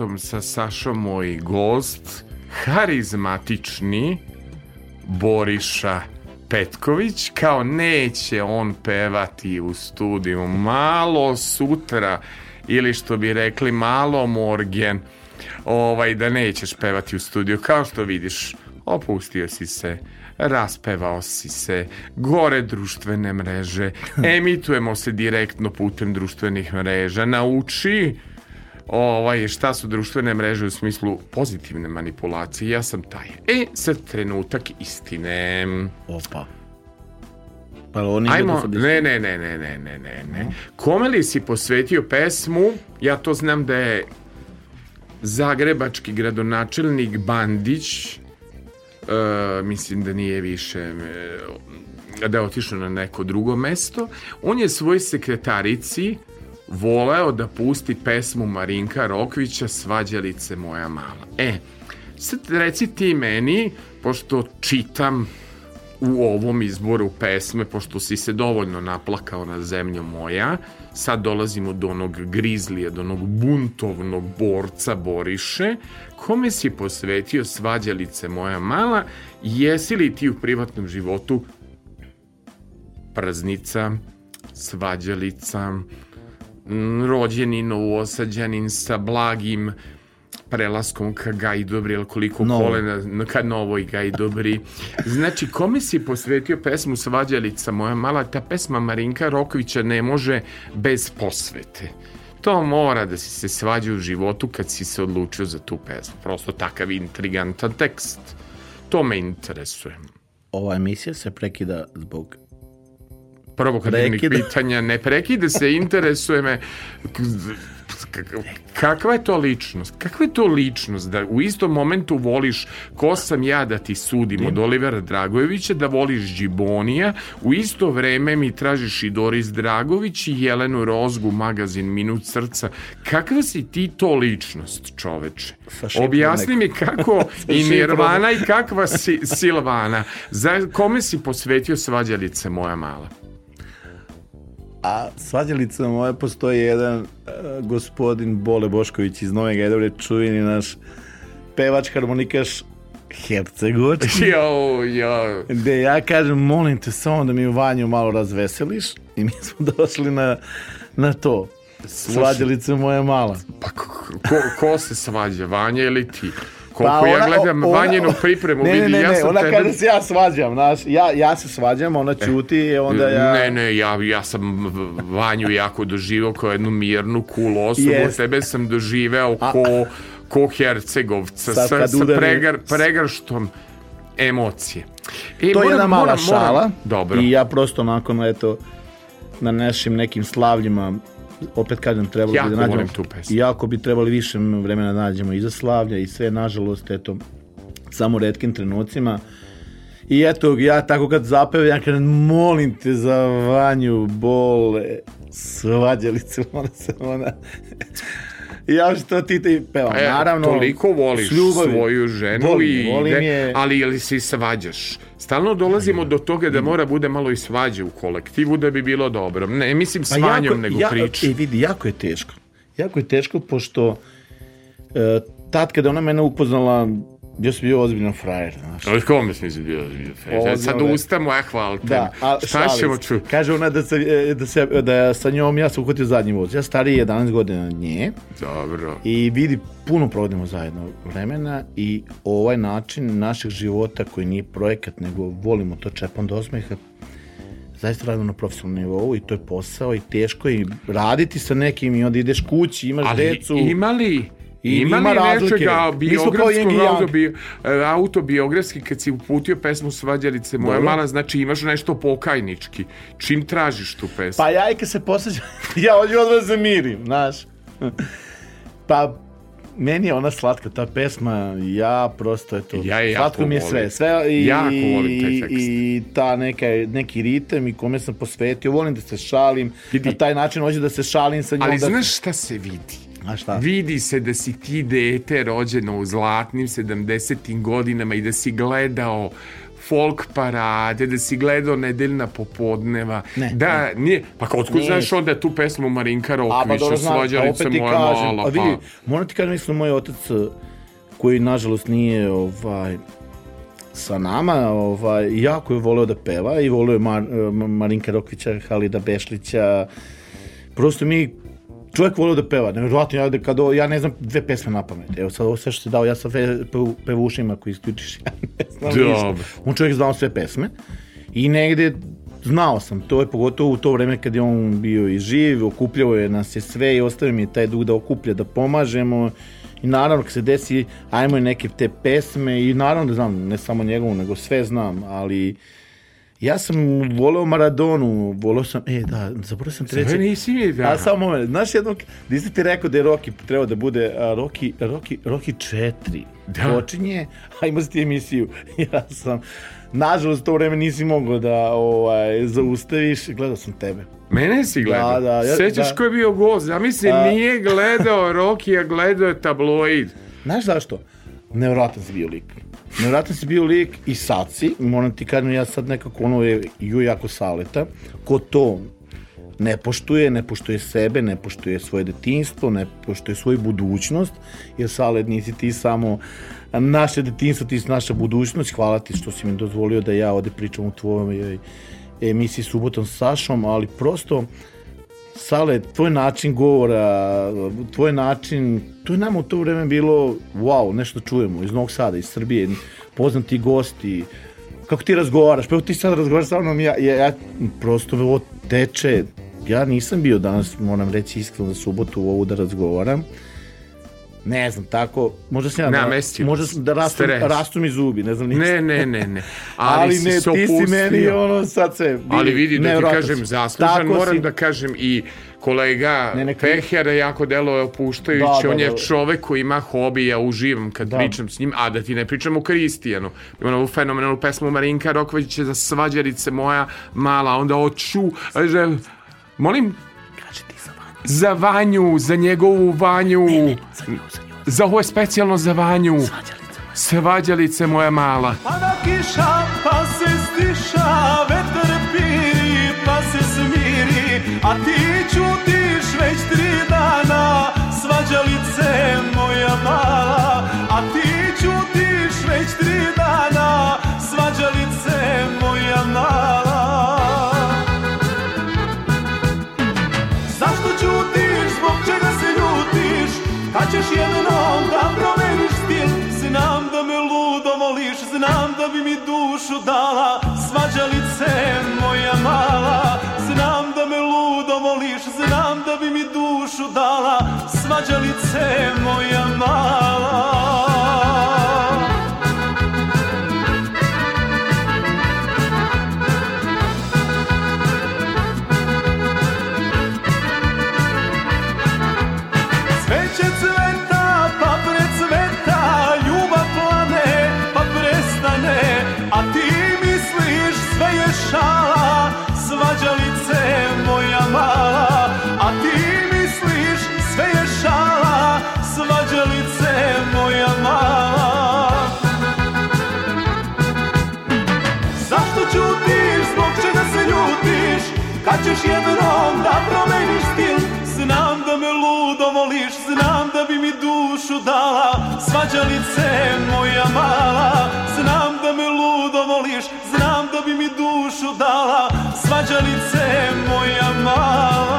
Subotom sa Sašom moj gost, harizmatični Boriša Petković, kao neće on pevati u studiju. Malo sutra ili što bi rekli malo morgen ovaj, da nećeš pevati u studiju. Kao što vidiš opustio si se raspevao si se gore društvene mreže. <laughs> Emitujemo se direktno putem društvenih mreža. Nauči ovaj, šta su društvene mreže u smislu pozitivne manipulacije, ja sam taj. E, sad trenutak istine. Opa. Pa oni Ajmo, ne, ne, ne, ne, ne, ne, ne, ne. Kome li si posvetio pesmu? Ja to znam da je zagrebački gradonačelnik Bandić, e, mislim da nije više, e, da je otišao na neko drugo mesto. On je svoj sekretarici voleo da pusti pesmu Marinka Rokvića Svađalice moja mala. E, sad reci ti meni, pošto čitam u ovom izboru pesme, pošto si se dovoljno naplakao na zemlju moja, sad dolazimo do onog grizlija, do onog buntovnog borca Boriše, kome si posvetio svađalice moja mala, jesi li ti u privatnom životu praznica, svađalica, m, rođeni novosađanin sa blagim prelaskom ka Gajdobri, ili koliko Novo. kolena ka novoj Gajdobri. Znači, kome si posvetio pesmu Svađalica moja mala? Ta pesma Marinka Rokovića ne može bez posvete. To mora da si se svađa u životu kad si se odlučio za tu pesmu. Prosto takav intrigantan tekst. To me interesuje. Ova emisija se prekida zbog provokatивnih Prekida. pitanja, ne prekide se, <laughs> interesuje me kakva je to ličnost? Kakva je to ličnost da u istom momentu voliš ko sam ja da ti sudim od Olivera Dragojevića, da voliš Džibonija, u isto vreme mi tražiš i Doris Dragović i Jelenu Rozgu, magazin Minut srca. Kakva si ti to ličnost, čoveče? Objasni mi kako <laughs> i. Nirvana i kakva si Silvana. Za kome si posvetio svađalice moja mala? A svađalica moja postoji jedan e, gospodin Bole Bošković iz Nove Gajdovre, čuveni naš pevač, harmonikaš Hercegovački, <laughs> Jo, jo. gde ja kažem, molim te samo da mi Vanju malo razveseliš i mi smo <laughs> došli na, na to. Svađalica moja mala. Pa ko, ko, ko se svađa, Vanja ili ti? Koliko Pa ja ona- gledam ona- Vanjinu pripremu, ne, ne, vidi, ne, ja ne, sam ona tebe... kaže se ja svađam, znaš, ja, ja se svađam, ona ćuti i onda ja... Ne, ne, ja, ja sam Vanju jako doživao kao jednu mirnu, cool osobu, Jest. tebe sam doživeo ko, ko Hercegovca, Sad sa, sa udari- pregar, pregrštom emocije. E, To je moram- jedna mala moram- moram- šala Dobro. i ja prosto nakon, eto, na našim nekim slavljima opet kažem, trebalo Jako bi da nađemo... tu pesmu. Jako bi trebali više vremena da nađemo i za slavlja i sve, nažalost, eto, samo redkim trenucima. I eto, ja tako kad zapevam, ja kažem, molim te za Vanju, bole, svađalice, <laughs> ona se ona... <laughs> ja što ti te pevam, E, naravno... toliko voliš svoju ženu Volim, i volim ide, je- ali ili se svađaš? Stalno dolazimo do toga da mora bude malo i svađe u kolektivu da bi bilo dobro. Ne mislim s Vanjom, nego ja, priča. E, vidi, jako je teško. Jako je teško, pošto e, tad kada ona mene upoznala, sam bio ozbiljan frajer, znaš. Ali kome si mi bio? Ozbiljno, Sad da. usta moja hvala te. Da, a Šta ćemo ču? Kaže ona da, se, e, da, se, da sa njom ja sam uhvatio zadnji voz. Ja stariji 11 godina od nje Dobro. i vidi, puno provodimo zajedno vremena i ovaj način našeg života koji nije projekat, nego volimo to čepom do osmeha, zaista radimo na profesionalnom nivou i to je posao i teško je raditi sa nekim i onda ideš kući, imaš Ali decu. ima li I ima, ima li razlike. nečega biografskog autobi, e, autobiografski kad si uputio pesmu Svađalice moja Dobro. mala, znači imaš nešto pokajnički. Čim tražiš tu pesmu? Pa ja i kad se posađam, <laughs> ja hoću odmah da se mirim, znaš. Pa, meni je ona slatka, ta pesma, ja prosto, eto, Ja je slatko mi je sve. sve i, Jako volim taj i, tekst. i ta neka, neki ritem i kome sam posvetio, volim da se šalim, Vidi. na taj način hoću da se šalim sa njom. Ali da... znaš šta se vidi? A šta? Vidi se da si ti dete rođeno u zlatnim 70. godinama i da si gledao folk parade, da si gledao nedeljna popodneva. Ne, da, nije, pa otkud Ne. znaš onda tu pesmu Marinka pa Rokvića, opet ti moja mala, a pa... vidi, moram ti kažem, mislim, moj otac, eh, koji nažalost nije ovaj, sa nama, ovaj, jako je voleo da peva i voleo je Mar, eh, Marinka Rokvića, Halida Bešlića, prosto mi čovjek voleo da peva, nevjerojatno, ja, kad ja ne znam dve pesme na pamet, evo sad ovo sve što si dao, ja sa fe, pevu, pevušima koji isključiš, <laughs> ja ne znam ništa. On čovjek znao sve pesme i negde znao sam, to je pogotovo u to vreme kad je on bio i živ, okupljao je nas je sve i ostavio mi je taj dug da okuplja, da pomažemo i naravno kad se desi, ajmo i neke te pesme i naravno da znam, ne samo njegovu, nego sve znam, ali Ja sam voleo Maradonu, voleo sam, e da, zaboravio sam treće. Sve nisi mi da. A samo moment, znaš jednog, nisi ti rekao da je Rocky trebao da bude a, Rocky, Rocky, Rocky 4 Da. počinje, a ima ti emisiju. <laughs> Ja sam, nažalost, to vreme nisi mogao da ovaj, zaustaviš, gledao sam tebe. Mene si gledao? Da, da, ja- Sećaš da. ko je bio gost? Ja mislim, A. <laughs> nije gledao Rocky, a gledao je tabloid. Znaš zašto? Nevratan si bio lik. Nevratan si bio lik i sad si, moram ti kažem, ja sad nekako ono je ju jako saleta, ko to ne poštuje, ne poštuje sebe, ne poštuje svoje detinstvo, ne poštuje svoju budućnost, jer Salet nisi ti samo naše detinstvo, ti si naša budućnost, hvala ti što si mi dozvolio da ja ovde pričam u tvojoj emisiji Subotom sa Sašom, ali prosto Sale, tvoj način govora, tvoj način, to je nama u to vreme bilo, wow, nešto čujemo iz Novog Sada, iz Srbije, poznati gosti, kako ti razgovaraš, pa ti sad razgovaraš sa mnom, ja, ja, ja prosto ovo teče, ja nisam bio danas, moram reći iskreno za subotu ovu da razgovaram, ne znam, tako, možda sam ja, da, možda da rastu, rastu mi zubi, ne znam ništa. Ne, ne, ne, ne. <laughs> Ali, ali ne, se ti si meni ono sad se... Ali vidi, da ti kažem, zaslužan, Tako moram si. da kažem i kolega Ne, neka- Peher je jako delo je opuštajući, Da, da, on je da. čovek koji ima hobi, ja uživam kad Da. pričam s njim, a da ti ne pričam o Kristijanu. Ima ovu fenomenalnu pesmu Marinka Rokvovića za svađarice moja mala, onda oću, že, molim, za Vanju, za njegovu Vanju, za ovo je specijalno za Vanju, svađalice. Moja mala. Pada kiša pa se stiša, vetar piri pa se smiri, a ti ćutiš već tri dana, svađalice moja mala, a ti ćutiš već tri dana, svađalice moja dušu dala Svađalice moja mala. Znam da me ludo voliš, znam da bi mi dušu dala Svađalice moja mala. Cveće cveta, Kad ćeš jednom da promeniš stil. Znam da me ludo voliš, znam da bi mi dušu dala. Svađalice moja mala Znam da me ludo voliš, znam da bi mi dušu dala. Svađalice moja mala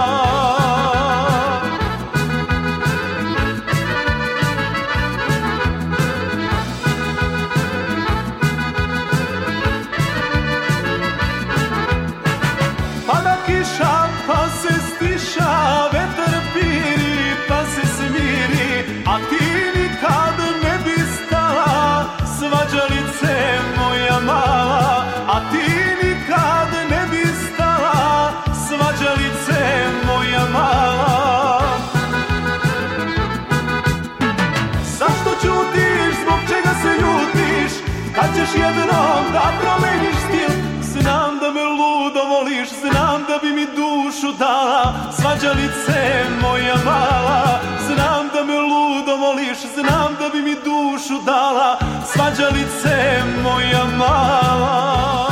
promeniš stil. Znam da me ludo voliš, znam da bi mi dušu dala. Svađalice moja mala Znam da me ludo voliš, znam da bi mi dušu dala. Svađalice moja mala.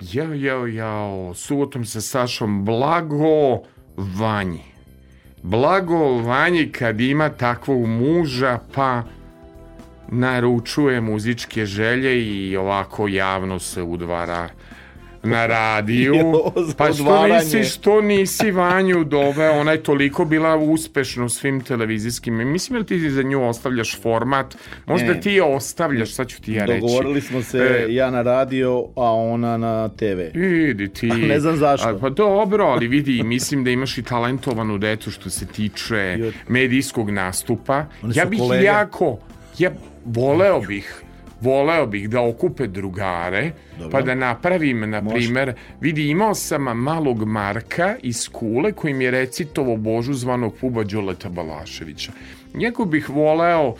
Jao, jao, jao, subotom sa Sašom, blago Vanji. Blago Vanji kad ima takvog muža, pa naručuje muzičke želje i ovako javno se udvara na radiju. <laughs> Pa što nisi, što nisi Vanju doveo, ona je toliko bila uspešna u svim televizijskim. Mislim li ti za nju ostavljaš format? Možda Ne. ti je ostavljaš, sad ću ti ja reći. Dogovorili smo se, E, ja na radio, a ona na TV. Idi ti. <laughs> Ne znam zašto. A, pa dobro, ali vidi, mislim da imaš i talentovanu decu što se tiče medijskog nastupa. Ja bih kolege. jako, ja voleo bih voleo bih da okupe drugare, pa da napravim, na primer, vidi, imao sam malog Marka iz Kule koji mi je recitovo Božu zvanog Puba Đoleta Balaševića. Njego bih voleo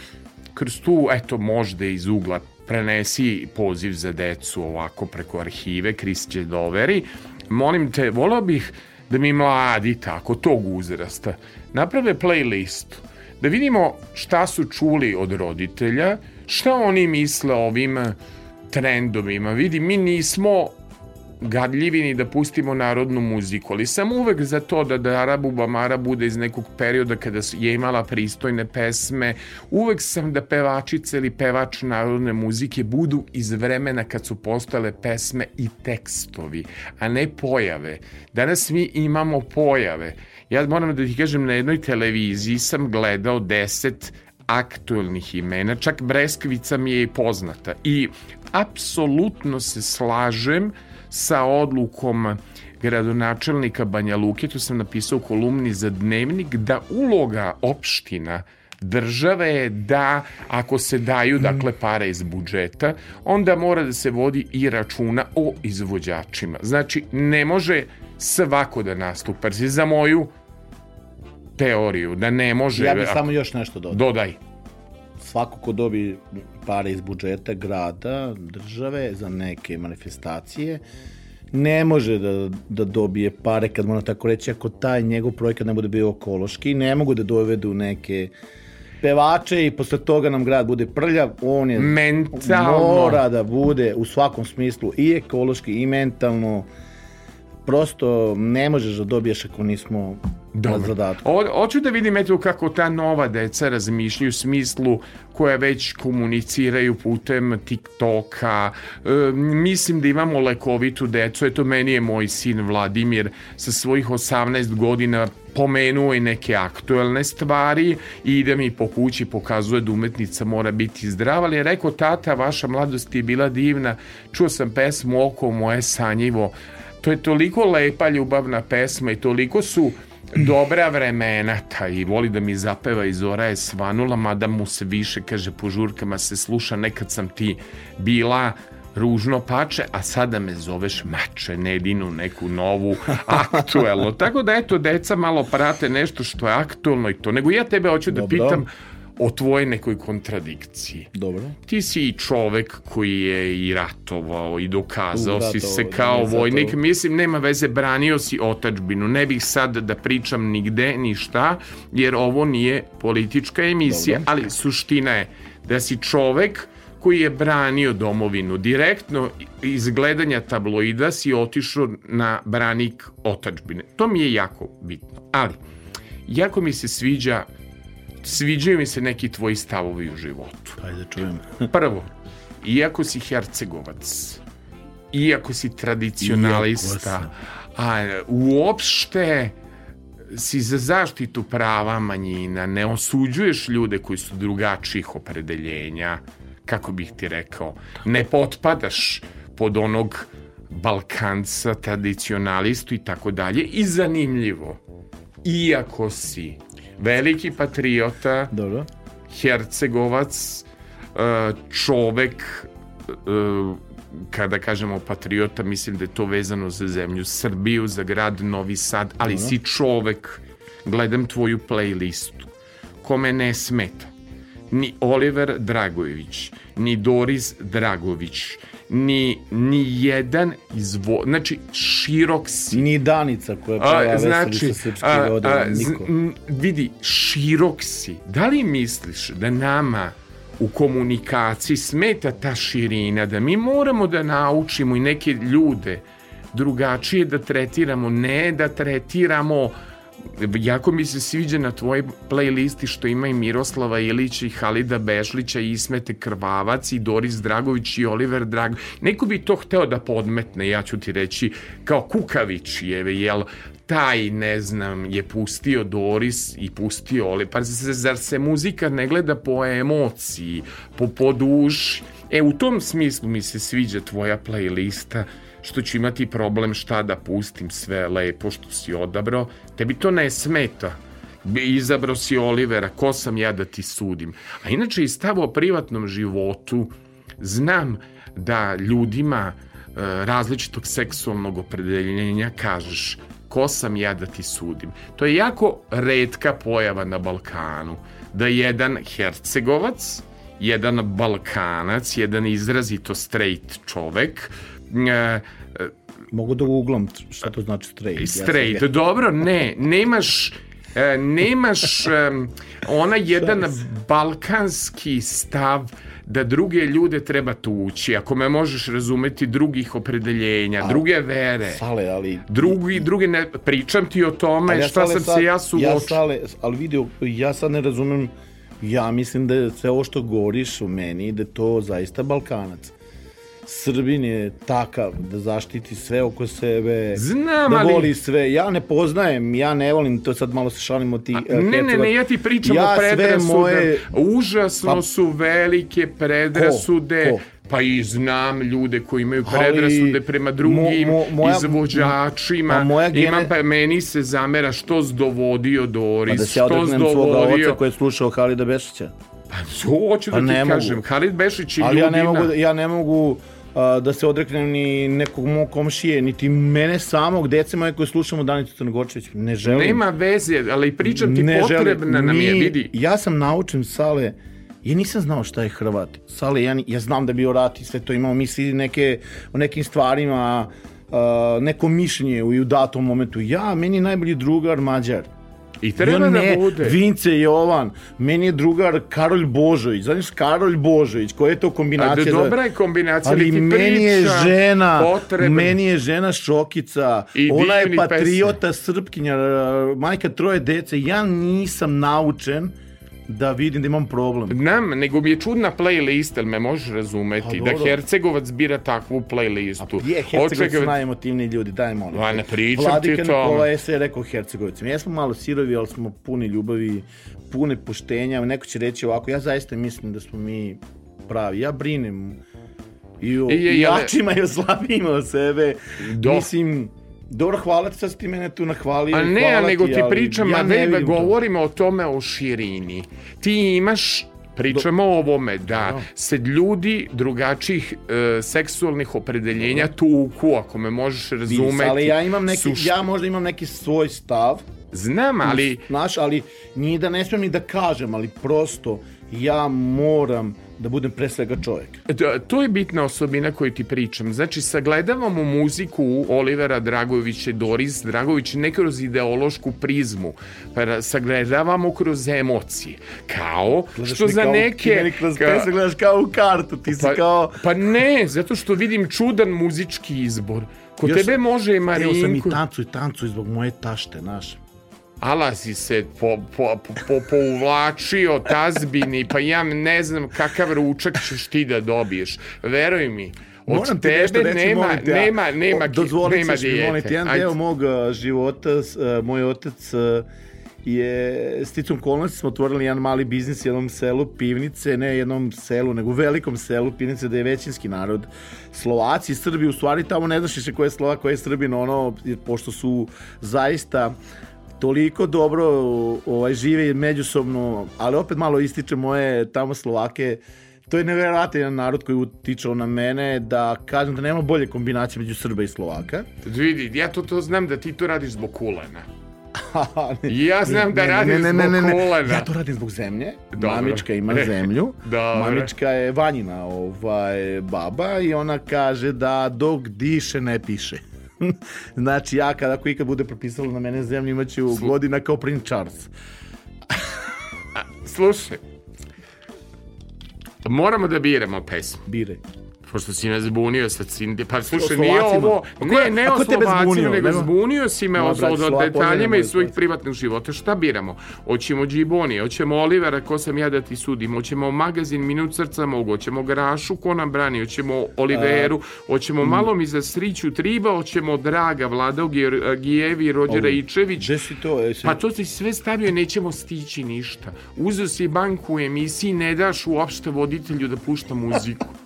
kroz tu, eto, možda iz ugla prenesi poziv za decu ovako preko arhive, Kris će doveri. Molim te, voleo bih da mi mladi tako, tog uzrasta, naprave playlistu, da vidimo šta su čuli od roditelja, šta oni misle o ovim trendovima. Vidi, mi nismo gadljivi ni da pustimo narodnu muziku, ali sam uvek za to da da Arabu Bamara bude iz nekog perioda kada je imala pristojne pesme. Uvek sam da pevačice ili pevač narodne muzike budu iz vremena kad su postale pesme i tekstovi, a ne pojave. Danas mi imamo pojave. Ja moram da ti kažem, na jednoj televiziji sam gledao deset aktuelnih imena, čak Breskvica mi je i poznata. I apsolutno se slažem sa odlukom gradonačelnika Banja Luke, to sam napisao u kolumni za dnevnik, da uloga opština države je da ako se daju dakle pare iz budžeta, onda mora da se vodi i računa o izvođačima. Znači, ne može svako da nastupa. Jer Za moju teoriju, da ne može... Ja bih samo još nešto dodao. Dodaj. Svako ko dobi pare iz budžeta grada, države za neke manifestacije, ne može da, da dobije pare, kad moram tako reći, ako taj njegov projekat ne bude bio ekološki, ne mogu da dovedu neke pevače i posle toga nam grad bude prljav, on je Mentalno. mora da bude u svakom smislu i ekološki i mentalno prosto ne možeš da dobiješ ako nismo na zadatku. O, hoću da vidim eto kako ta nova deca razmišljaju u smislu koja već komuniciraju putem TikToka. E, mislim da imamo lekovitu decu. Eto, meni je moj sin Vladimir sa svojih 18 godina pomenuo i neke aktuelne stvari i ide mi po kući pokazuje da umetnica mora biti zdrava, ali je rekao tata, vaša mladost je bila divna, čuo sam pesmu Oko moje sanjivo, to je toliko lepa ljubavna pesma i toliko su dobra vremena ta i voli da mi zapeva i Zora je svanula mada mu se više kaže po žurkama se sluša nekad sam ti bila ružno pače, a sada me zoveš mače, nedinu neku novu aktuelno. <laughs> Tako da eto, deca malo prate nešto što je aktuelno i to. Nego ja tebe hoću da Dobro. pitam o tvojoj nekoj kontradikciji. Dobro. Ti si i čovek koji je i ratovao i dokazao U, si ratovao, se da, kao zato- vojnik. Mislim, nema veze, branio si otačbinu. Ne bih sad da pričam nigde, ni šta, jer ovo nije politička emisija, Dobro. ali suština je da si čovek koji je branio domovinu. Direktno iz gledanja tabloida si otišao na branik otačbine. To mi je jako bitno. Ali, jako mi se sviđa sviđaju mi se neki tvoji stavovi u životu. Hajde da čujem. <laughs> Prvo, iako si hercegovac, iako si tradicionalista, Iako a uopšte si za zaštitu prava manjina, ne osuđuješ ljude koji su drugačijih opredeljenja, kako bih ti rekao, ne potpadaš pod onog Balkanca, tradicionalistu i tako dalje. I zanimljivo, iako si veliki patriota, Dobro. Hercegovac, e, čovek, e, kada kažemo patriota, mislim da je to vezano za zemlju Srbiju, za grad Novi Sad, ali si čovek, gledam tvoju playlistu, kome ne smeta, ni Oliver Dragojević, ni Doris Dragović, ni, ni jedan izvo... Znači, širok si. Ni Danica koja peva A, veseli znači, sa srpski a, roda, a, z- niko. vidi, širok si. Da li misliš da nama u komunikaciji smeta ta širina, da mi moramo da naučimo i neke ljude drugačije da tretiramo, ne da tretiramo jako mi se sviđa na tvojoj playlisti što ima i Miroslava Ilića i Halida Bešlića i Ismete Krvavac i Doris Dragović i Oliver Dragović. Neko bi to hteo da podmetne, ja ću ti reći, kao Kukavićijeve, jel taj, ne znam, je pustio Doris i pustio Oli. Pa zar se muzika ne gleda po emociji, po, po duši? E, u tom smislu mi se sviđa tvoja playlista, što ću imati problem šta da pustim sve lepo što si odabrao. Tebi to ne smeta. Izabrao si Olivera, ko sam ja da ti sudim. A inače i stav o privatnom životu, znam da ljudima e, različitog seksualnog opredeljenja kažeš ko sam ja da ti sudim. To je jako redka pojava na Balkanu. Da jedan Hercegovac, jedan Balkanac, jedan izrazito straight čovek, e, Mogu da googlam šta to znači straight. Ja Straight, dobro, ne, nemaš e, nemaš em, ona jedan balkanski stav da druge ljude treba tući, ako me možeš razumeti drugih opredeljenja, druge vere, Sale, ali... drugi, drugi ne, pričam ti o tome ali šta Sale sam sad- se ja suočio. Ja sale, ali vidio, ja sad ne razumem, ja mislim da je sve ovo što govoriš u meni, da je to zaista Balkanac. Srbin je takav da zaštiti sve oko sebe, Znam, da ali- voli sve. Ja ne poznajem, ja ne volim, to sad malo se šalimo ti eh, Ne, ne, ne, ja ti pričam Ja o predrasudama. moje- Užasno Pa- su velike predrasude. Ko? Ko? Pa i znam ljude koji imaju Ali predrasude prema drugim mo- mo- moja- izvođačima. Pa moja gene- Imam pa meni se zamera što dovodio Doris, Pa da se što odreknem svoga oca koji je slušao Halida Bešića. Pa hoću da Pa ti ne mogu. kažem, Halid Bešić i Ali ja ne ljudima... mogu, da- ja ne mogu a, da se odreknem ni nekog mog komšije, niti mene samog, dece moje koje slušamo Danicu Crnogorčević. Ne želim. Nema veze, ali pričam ti ne potrebna želim. nam je, vidi. Ja sam naučen Sale, ja nisam znao šta je Hrvat. Sale, ja, ja znam da je bio rat i sve to imamo mi svi neke, o nekim stvarima, a, neko mišljenje u, datom momentu. Ja, meni je najbolji drugar Mađar. I treba ja da ne, bude. Vince Jovan, meni je drugar Karolj Božović. Znaš, Karolj Božović, koja je to A kombinacija? da za- dobra je kombinacija, Ali ti meni je pričam žena, potrebna. meni je žena Šokica, I ona je patriota, srpkinja, uh, majka troje dece. Ja nisam naučen da vidim da imam problem. Znam, nego mi je čudna playlist, ali me možeš razumeti, Pa da. Hercegovac bira takvu playlistu. Je, Hercegovac su Očekaj- najemotivniji ljudi, daj molim. Ma, ne pričam Vladika ti o tome. Nikola je sve rekao Hercegovicima. Jesmo malo sirovi, ali smo puni ljubavi, pune poštenja. Neko će reći ovako, ja zaista mislim da smo mi pravi. Ja brinem i o I je, i jačima i o slabijima od sebe. Do. Mislim, dobro, hvala ti, sad si ti mene tu nahvalio. A ne, hvala nego ti ali pričam, ja ne ne, vidim to. govorimo o tome o širini. Ti imaš Pričamo o ovome da se ljudi drugačijih e, seksualnih opredeljenja tuku, ako me možeš razumeti. Ali ja imam neki, Sušt- ja možda imam neki svoj stav, Znam, ali Znaš, ali nije da ne smijem ni da kažem, ali prosto ja moram da budem pre svega čovjek. Da, to je bitna osobina koju ti pričam. Znači, sagledavamo muziku Olivera Dragovića i Doris Dragović ne kroz ideološku prizmu, pa sagledavamo kroz emocije. Kao što mi za kao- neke... Ti meni kroz ka- pesme gledaš kao u kartu, ti si pa, kao... pa ne, zato što vidim čudan muzički izbor. Kod Još tebe može i Evo sam i Marinku. tancuj, tancuj zbog moje tašte, znaš. Ala si se po, po, po, po, pouvlačio tazbini, pa ja ne znam kakav ručak ćeš ti da dobiješ. Veruj mi, od Moram tebe nešto reći, nema, molim te, a- nema, nema, dozvolit nema ćeš mi, molim dijete. te, jedan Ajde. deo mog života, uh, moj otac uh, je, sticom okolnosti smo otvorili jedan mali biznis u jednom selu pivnice, ne jednom selu, nego velikom selu pivnice da je većinski narod. Slovaci i Srbi, u stvari tamo ne znaš više ko je Slovak, ko je Srbin, ono, pošto su zaista toliko dobro ovaj, žive međusobno, ali opet malo ističe moje tamo Slovake, to je nevjerojatan jedan narod koji utičao na mene da kažem da nema bolje kombinacije među Srba i Slovaka. Vidi, ja to, to znam da ti to radiš zbog kulena. Ne, <laughs> Ja znam da ne, radiš ne, ne, ne, zbog ne. kolena. Ja to radim zbog zemlje. Dobro. Mamička ima <laughs> zemlju. Dobro. Mamička je Vanjina ovaj, baba i ona kaže da dok diše ne piše. <laughs> znači ja kada ako ikad bude propisalo na mene zemlju imaću godina kao Prince Charles. Slušaj, moramo da biramo pesmu. Bire. Pošto si me zbunio sa Cindy. Pa slušaj, nije ovo... A ko Ne, ne o Slovacima, nego zbunio si me o, o detaljima iz svojih privatnih života. Šta biramo? Hoćemo Džiboni, hoćemo Olivera, ko sam ja da ti sudim, hoćemo magazin Minut srca mogu, hoćemo Garašu, ko nam brani, hoćemo Oliveru, hoćemo malo mi za Sriću Triba, hoćemo Draga, Vladao Gijevi, Rođera Ičević, Pa to si sve stavio, nećemo stići ništa. Uzeo si banku u emisiji, ne daš uopšte voditelju da pušta muziku. <laughs>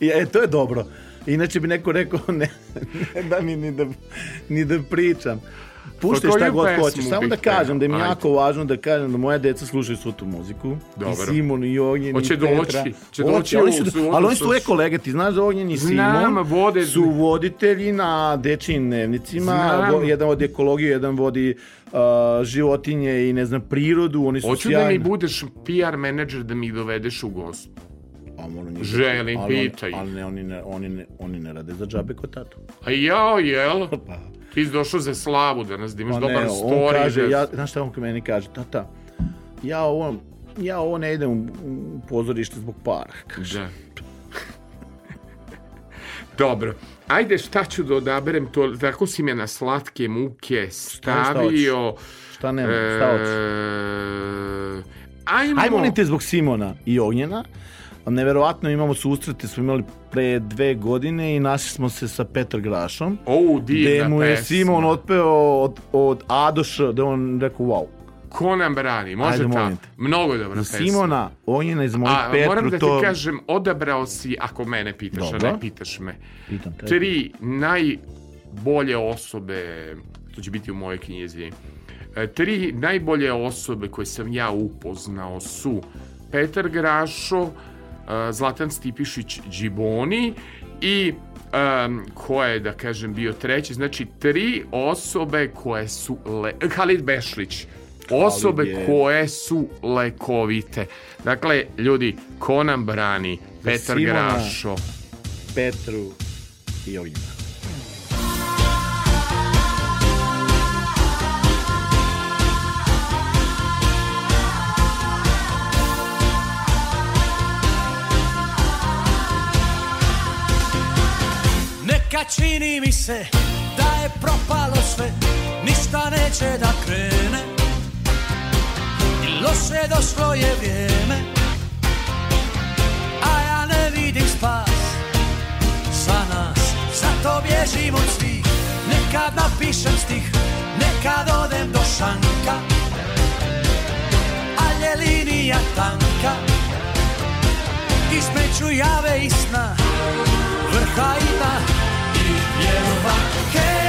E, to je dobro. Inače bi neko rekao ne, ne da mi ni da, ni da pričam. Puštaj Pa šta god hoćeš. Samo da kažem da mi je pevao? jako važno da kažem da moja deca slušaju svu tu muziku. Dobro. I Simon, i Ognjen, Hoće i Petra. doći, će Hoće, doći oni su, ali oni su uvek kolege. Ti znaš da Ognjen i Simon vode- su voditelji na dečijim dnevnicima. Jedan vodi ekologiju, jedan vodi uh, životinje i ne znam prirodu. Oni su Hoću da mi sjajni. budeš PR menadžer da mi dovedeš u gost. Moram njih- Želim, ali pitaj. Ali ne, oni ne, oni ne, oni ne rade za džabe kod tatu. A jao, jel? <laughs> Pa, Ti si došao za slavu danas, da imaš pa dobar ne, story. on kaže, da- ja, znaš šta on meni kaže, tata, ja ovo, ja ovo ne idem u, u pozorište zbog para. Kaže. Da. Dobro. Ajde, šta ću da odaberem to, tako si me na slatke muke stavio. Šta nema, šta hoćeš? E, ajmo. Aj molim te zbog Simona i Ognjena. Neverovatno imamo susrete, smo imali pre dve godine i našli smo se sa Petar Grašom. O, divna Gde mu je pesma. Simon otpeo od, od A do Š, da je on rekao wow. Ko nam brani? Može Ajde, te. Mnogo dobra pesma. Simona, Ognjena i za moju A, Petru moram da ti to... kažem, odabrao si, ako mene pitaš, a Dobro. ne pitaš me, Pitam te. tri najbolje osobe, to će biti u mojoj knjizi, e, tri najbolje osobe koje sam ja upoznao su Petar Grašo, Zlatan Stipišić Điboni i um, ko je, da kažem, bio treći, znači tri osobe koje su, le... Halid Bešlić, osobe je- koje su lekovite. Dakle, ljudi, ko nam brani? Petar Simona. Grašo. Petru i Ognjena. Neka čini mi se da je propalo sve Ništa neće da krene. I loše došlo je vrijeme A ja ne vidim spas za nas. Zato bježim od svih Nekad napišem stih Nekad odem do šanka. Al je linija tanka Između jave i sna vrha i dna nieba. Hej!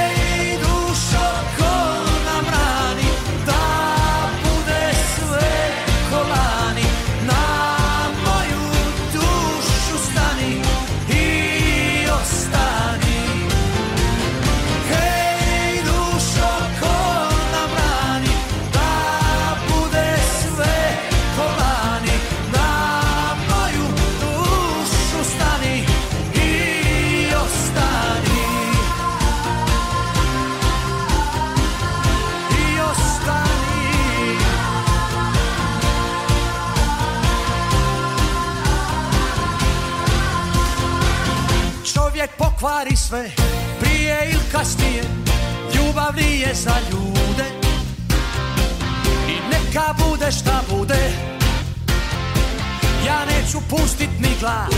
Pokvari sve prije ili kasnije Ljubav nije za ljude. I neka bude šta bude Ja neću pustit ni glas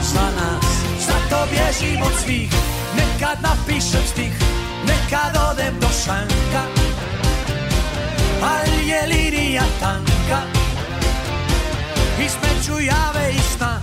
za nas. Zato bježim od svih Nekad napišem stih Nekad odem do šanka. Ali je linija tanka Između jave i sna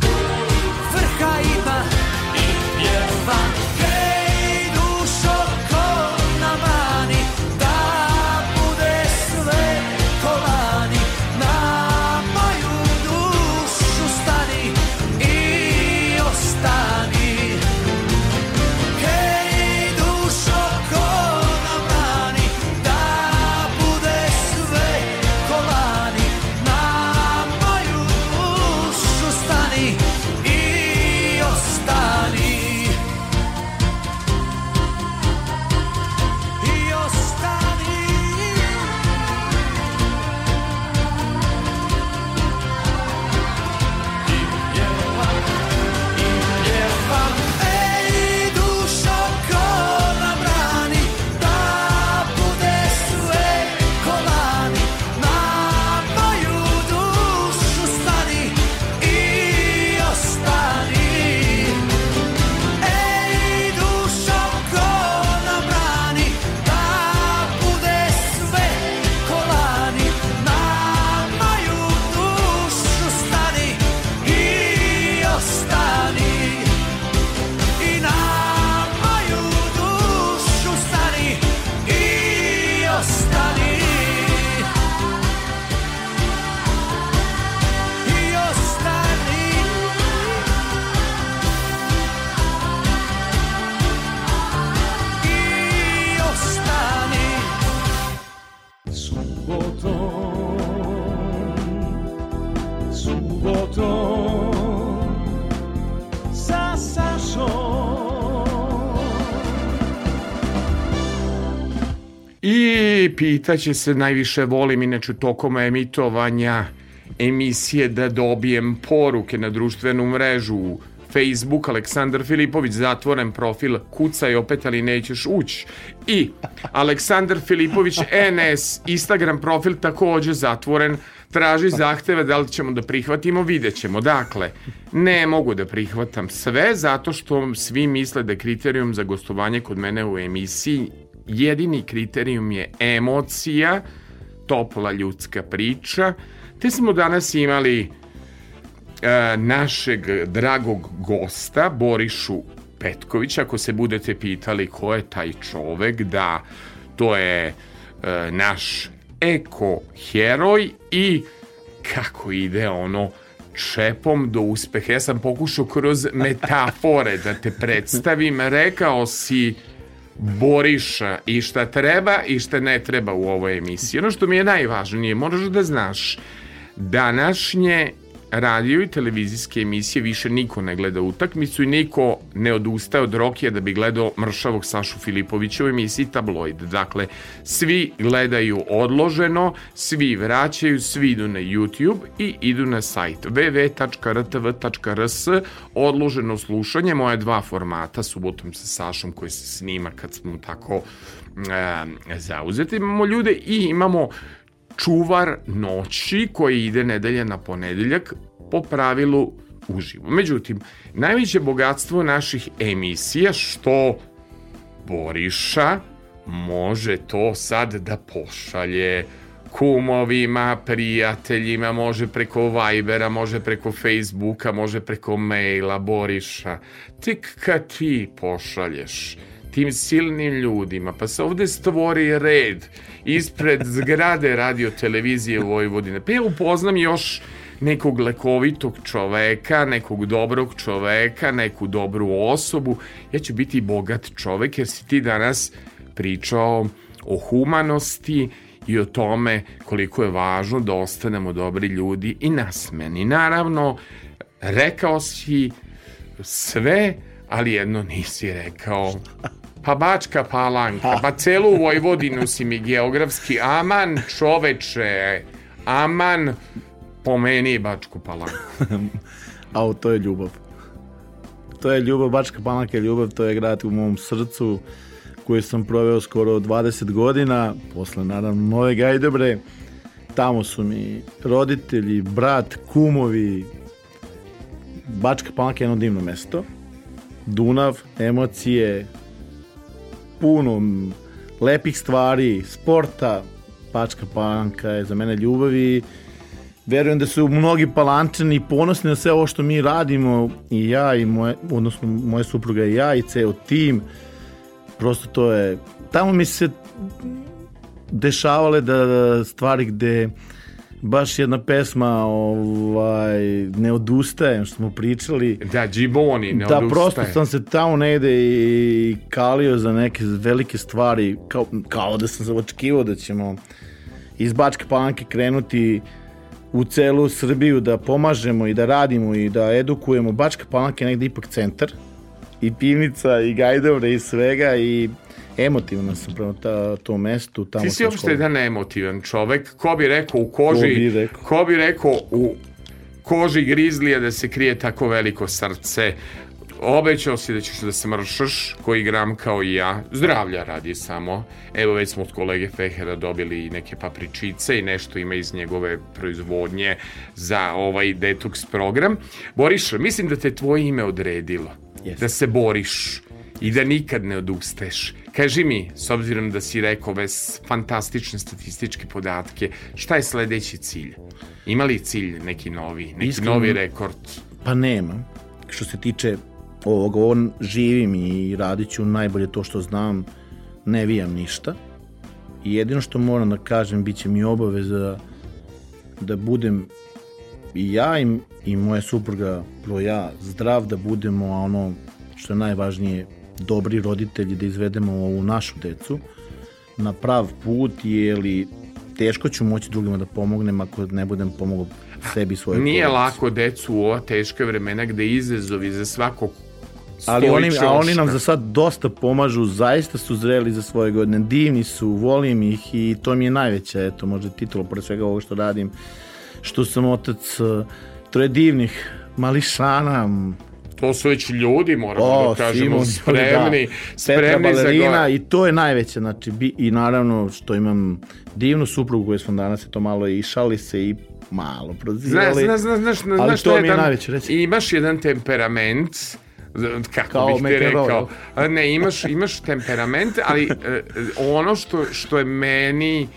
Pitaće se, najviše volim inače tokom emitovanja emisije da dobijem poruke na društvenu mrežu Facebook, Aleksandar Filipović, zatvoren profil, kucaj opet, ali nećeš ući. I Aleksandar Filipović, NS, Instagram profil takođe zatvoren, traži zahteve da li ćemo da prihvatimo, vidjet ćemo. Dakle, ne mogu da prihvatam sve zato što svi misle da kriterijum za gostovanje kod mene u emisiji jedini kriterijum je emocija, topla ljudska priča, te smo danas imali e, našeg dragog gosta Borišu Petković, ako se budete pitali ko je taj čovek, da to je e, naš eko heroj i kako ide ono čepom do uspeha. Ja sam pokušao kroz metafore da te predstavim. Rekao si Boriša i šta treba i šta ne treba u ovoj emisiji. Ono što mi je najvažnije, moraš da znaš, današnje radio i televizijske emisije više niko ne gleda utakmicu i niko ne odustaje od Rokija da bi gledao mršavog Sašu Filipovića u emisiji Tabloid. Dakle, svi gledaju odloženo, svi vraćaju, svi idu na YouTube i idu na sajt www.rtv.rs odloženo slušanje, moje dva formata, subotom sa Sašom koji se snima kad smo tako e, zauzeti. Imamo ljude i imamo čuvar noći koji ide nedelja na ponedeljak po pravilu uživo. Međutim, najveće bogatstvo naših emisija što Boriša može to sad da pošalje kumovima, prijateljima, može preko Vibera, može preko Facebooka, može preko maila Boriša. Tek kad ti pošalješ tim silnim ljudima, pa se ovde stvori red ispred zgrade radio televizije Vojvodine. Pa ja upoznam još nekog lekovitog čoveka, nekog dobrog čoveka, neku dobru osobu. Ja ću biti bogat čovek jer si ti danas pričao o humanosti i o tome koliko je važno da ostanemo dobri ljudi i nasmeni. Naravno, rekao si sve, ali jedno nisi rekao pa Bačka Palanka, pa celu Vojvodinu si mi geografski, aman čoveče, aman pomeni Bačku Palanku. <laughs> A to je ljubav. To je ljubav, Bačka Palanka je ljubav, to je grad u mom srcu koji sam proveo skoro 20 godina, posle naravno Nove Gajdobre. Tamo su mi roditelji, brat, kumovi. Bačka Palanka je jedno divno mesto. Dunav, emocije, puno lepih stvari, sporta. Bačka Palanka je za mene ljubav i verujem da su mnogi palančani ponosni na sve ovo što mi radimo i ja i moje, odnosno moja supruga i ja i ceo tim. Prosto to je, tamo mi se dešavale da stvari gde baš jedna pesma ovaj, ne odustajem što smo pričali Da, Džiboni, ne da odustaje. prosto sam se tamo negde i kalio za neke velike stvari kao, kao da sam se očekivao da ćemo iz Bačke Palanke krenuti u celu Srbiju da pomažemo i da radimo i da edukujemo. Bačka Palanka je negde ipak centar i pivnica i gajdovre i svega i emotivno sam prema ta, tom mestu. Tamo Ti si uopšte jedan emotivan čovek. Ko bi rekao u koži, Ko bi rekao? ko bi rekao u koži grizlija da se krije tako veliko srce. Obećao si da ćeš da se mršaš, koji gram kao i ja. Zdravlja radi samo. Evo već smo od kolege Fehera dobili i neke papričice i nešto ima iz njegove proizvodnje za ovaj detoks program. Boriša, mislim da te tvoje ime odredilo. Jeste. Da se boriš i da nikad ne odustaješ. Kaži mi, s obzirom da si rekao ove fantastične statističke podatke, šta je sledeći cilj? Ima li cilj neki novi, neki Iskreno- novi rekord? Pa nema. Što se tiče ovoga, on živim i radit ću najbolje to što znam, ne vijam ništa. I jedino što moram da kažem, bit će mi obaveza da budem i ja i, i moja supruga, pro ja, zdrav, da budemo ono što je najvažnije, dobri roditelji, da izvedemo ovu našu decu na prav put, jer teško ću moći drugima da pomognem ako ne budem pomogao sebi i svojoj Nije porodici. lako decu u ova teška vremena gde izazovi za svakog Ali oni, a oni nam za sad dosta pomažu, zaista su zreli za svoje godine, divni su, volim ih i to mi je najveća, eto, možda titula, pored svega ovo što radim, što sam otac eh, troje divnih mališana, To su već ljudi, moramo o, da kažemo, Simon, spremni, da, Petra spremni za balerina go- i to je najveće, znači, bi, i naravno što imam divnu suprugu koju smo danas je to malo i šali se i malo Znaš, prozivali. znaš, znaš, znaš, ali znaš to je mi je najveće, reci. Imaš jedan temperament, kako Kao bih ti rekao, ne, imaš, imaš temperament, ali e, ono što, što je meni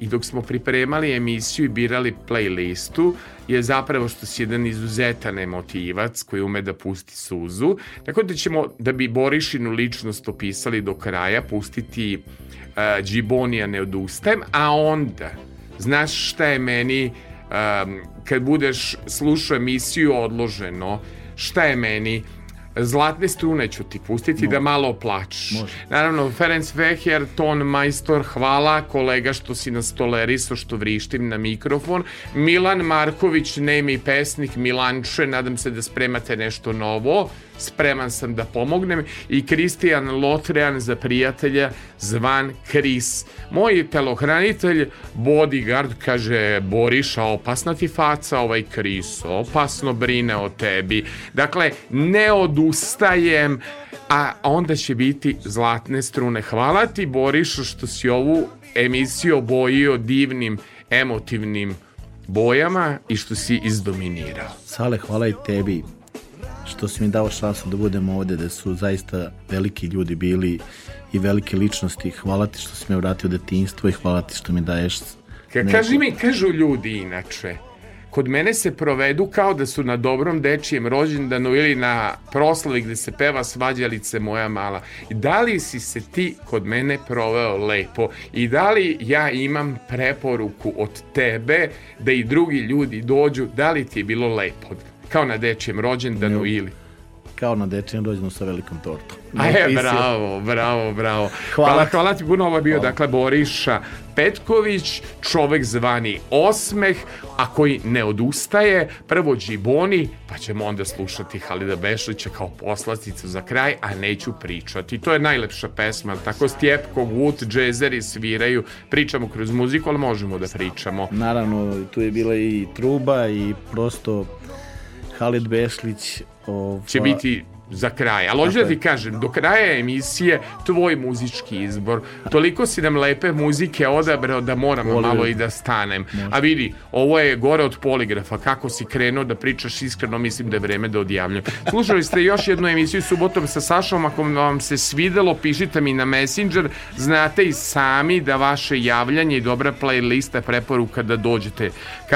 i dok smo pripremali emisiju i birali playlistu je zapravo što si jedan izuzetan emotivac koji ume da pusti suzu. Tako da ćemo, da bi Borišinu ličnost opisali do kraja, pustiti uh, Džibonija ne odustajem, a onda, znaš šta je meni um, kad budeš slušao emisiju odloženo, šta je meni Zlatne strune ću ti pustiti da malo plačeš. Naravno, Ferenc Veher, ton majstor, hvala kolega što si nas tolerisao, što vrištim na mikrofon. Milan Marković, nemi pesnik, Milanče, nadam se da spremate nešto novo. Spreman sam da pomognem. I Kristijan Lotrean za prijatelja, zvan Kris. Moj telohranitelj, bodyguard, kaže Boriša, opasna ti faca ovaj Kris, opasno brine o tebi. Dakle, ne odustajem, a onda će biti zlatne strune. Hvala ti, Boriša, što si ovu emisiju obojio divnim, emotivnim bojama i što si izdominirao. Sale, hvala i tebi što si mi dao šansu da budem ovde, da su zaista veliki ljudi bili i velike ličnosti. Hvala ti što si me vratio u detinjstvo i hvala ti što mi daješ Ka, kaži mi, kažu ljudi inače, kod mene se provedu kao da su na dobrom dečijem rođendanu ili na proslavi gde se peva svađalice moja mala. Da li si se ti kod mene proveo lepo i da li ja imam preporuku od tebe da i drugi ljudi dođu, da li ti je bilo lepo? Kao na dečijem rođendanu ili... kao na dečijem rođenu sa velikom tortom. <laughs> A je, bravo, bravo, bravo. Hvala. Hvala, hvala ti puno, ovo je bio, dakle, Boriša Petković, čovek zvani Osmeh, a koji ne odustaje, prvo Džiboni, pa ćemo onda slušati Halida Bešlića kao poslasticu za kraj, a neću pričati. To je najlepša pesma, tako? Stjepko, Wood, džezeri sviraju, pričamo kroz muziku, ali možemo da pričamo. Naravno, tu je bila i truba i prosto Halid Bešlić ova, će biti za kraj. Ali hoću da ti kažem, do kraja emisije tvoj muzički izbor. Toliko si nam lepe muzike odabrao da moram Volio malo i da stanem. A vidi, ovo je gore od poligrafa. Kako si krenuo da pričaš iskreno, mislim da je vreme da odjavljam. Slušali ste još jednu emisiju subotom sa Sašom. Ako vam se svidelo, pišite mi na Messenger. Znate i sami da vaše javljanje i dobra playlista preporuka da dođete.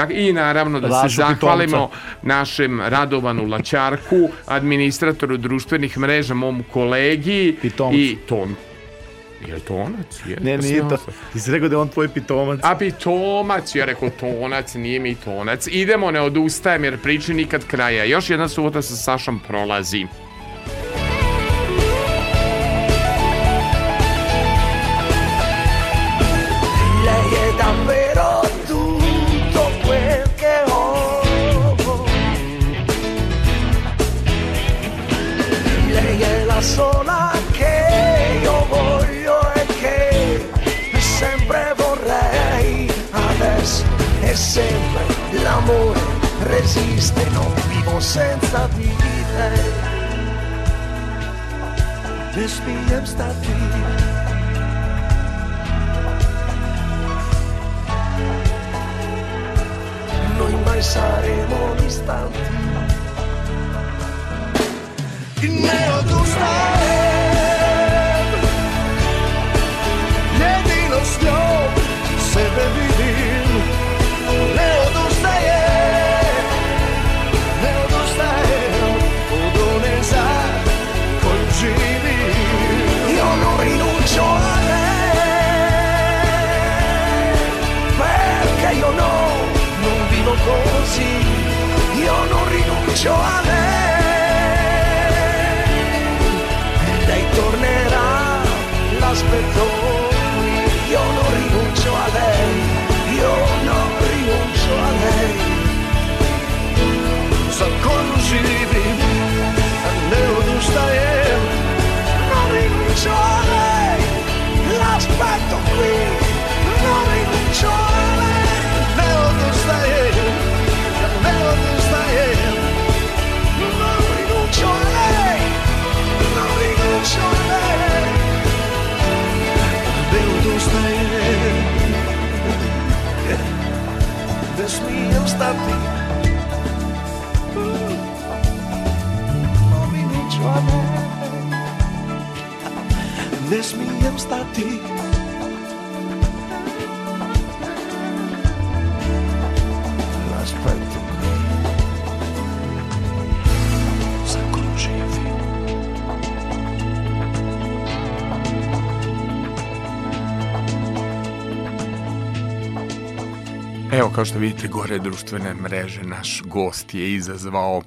I naravno da se Rašu Pitomca. zahvalimo našem Radovanu Lačarku, administratoru društvenih mreža, mom kolegi Pitomcu. i ton. Je li tonac? Je, Ne, Pa nije to. Ti si rekao da je on tvoj pitomac. A pitomac, ja rekao tonac, nije mi tonac. Idemo, ne odustajem jer priči nikad kraja. Još jedna subota sa Sašom prolazi. sempre l'amore resiste, non vivo senza di te. This VM sta qui. Noi mai saremo distanti. Il neo tu stai. Jedinost jo se bebi così, io non rinuncio a lei. Lei tornerà, l'aspetto io non rinuncio a lei, io non rinuncio a lei. Za koju živim, ne odustajem ustaje Ne smijem stati Dominičane Ne smijem stati Raspletu Evo, kao što vidite, gore društvene mreže, naš gost je izazvao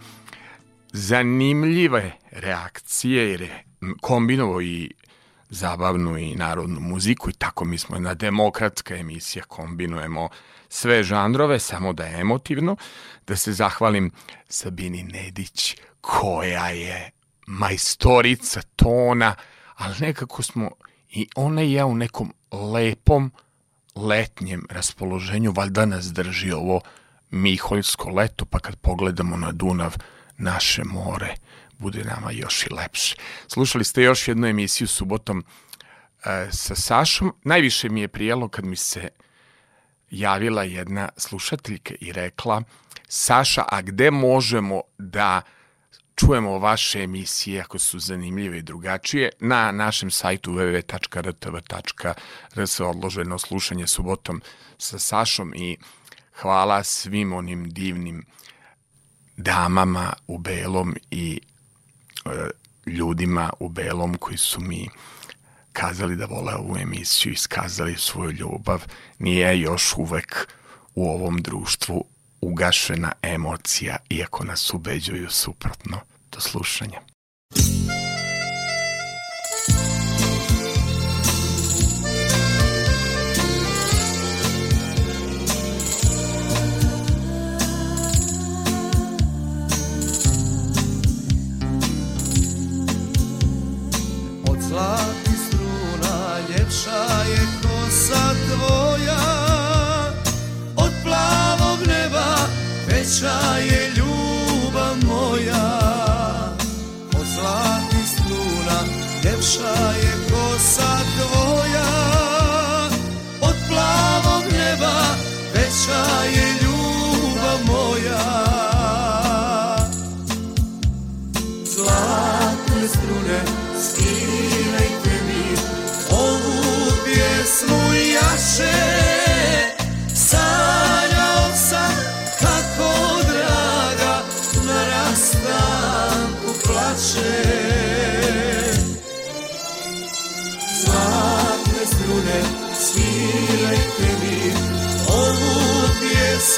zanimljive reakcije, jer je kombinovao i zabavnu i narodnu muziku i tako mi smo jedna demokratska emisija, kombinujemo sve žanrove, samo da je emotivno. Da se zahvalim Sabini Nedić, koja je majstorica tona, ali nekako smo i ona i ja u nekom lepom letnjem raspoloženju, valjda nas drži ovo Miholjsko leto, pa kad pogledamo na Dunav, naše more, bude nama još i lepše. Slušali ste još jednu emisiju subotom e, sa Sašom. Najviše mi je prijelo kad mi se javila jedna slušateljka i rekla Saša, a gde možemo da čujemo vaše emisije ako su zanimljive i drugačije na našem sajtu www.rtv.rs odloženo slušanje subotom sa Sašom i hvala svim onim divnim damama u belom i e, ljudima u belom koji su mi kazali da vole ovu emisiju, iskazali svoju ljubav. Nije još uvek u ovom društvu ugašena emocija, iako nas ubeđuju suprotno. Do slušanja. Od struna ljepša je kosa tvoja veća je ljubav moja Od zlatih struna ljepša je kosa tvoja. Od plavog neba veća je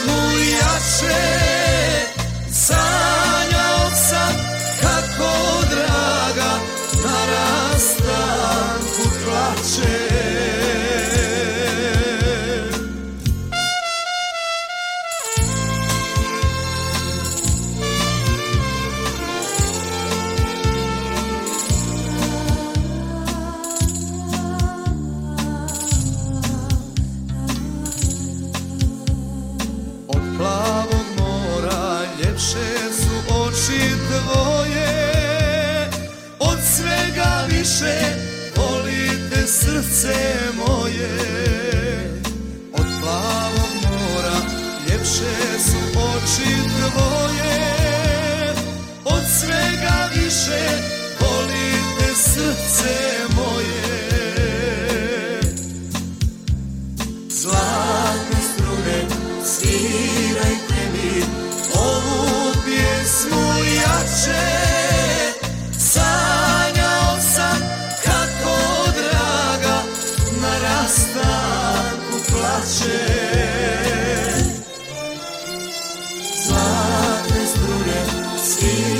pjesmu jače Sanjao više volite srce moje. Od plavog mora ljepše su oči tvoje Od svega više volite srce moje. Zlatne strune svirajte mi ovu pjesmu jače svirajte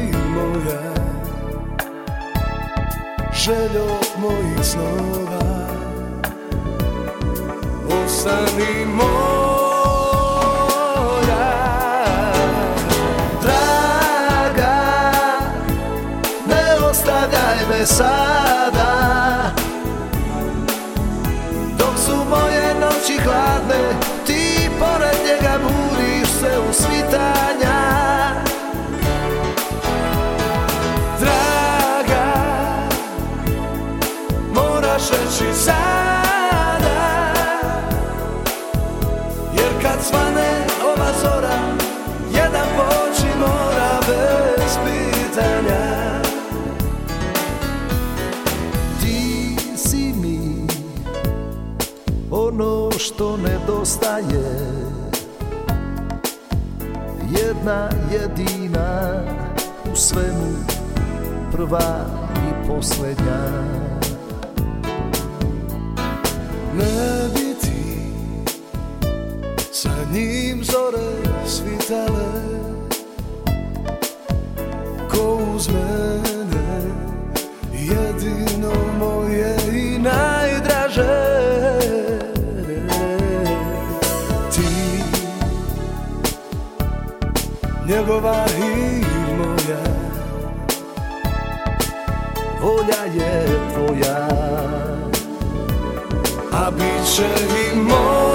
željo mojih snova. Ostani moja Draga, ne ostavljaj me sad jedna jedina u svemu prva i poslednja Ne bi ti sa njim zore svitale Ko uzme Njegova i moja Volja je tvoja A bit će i moja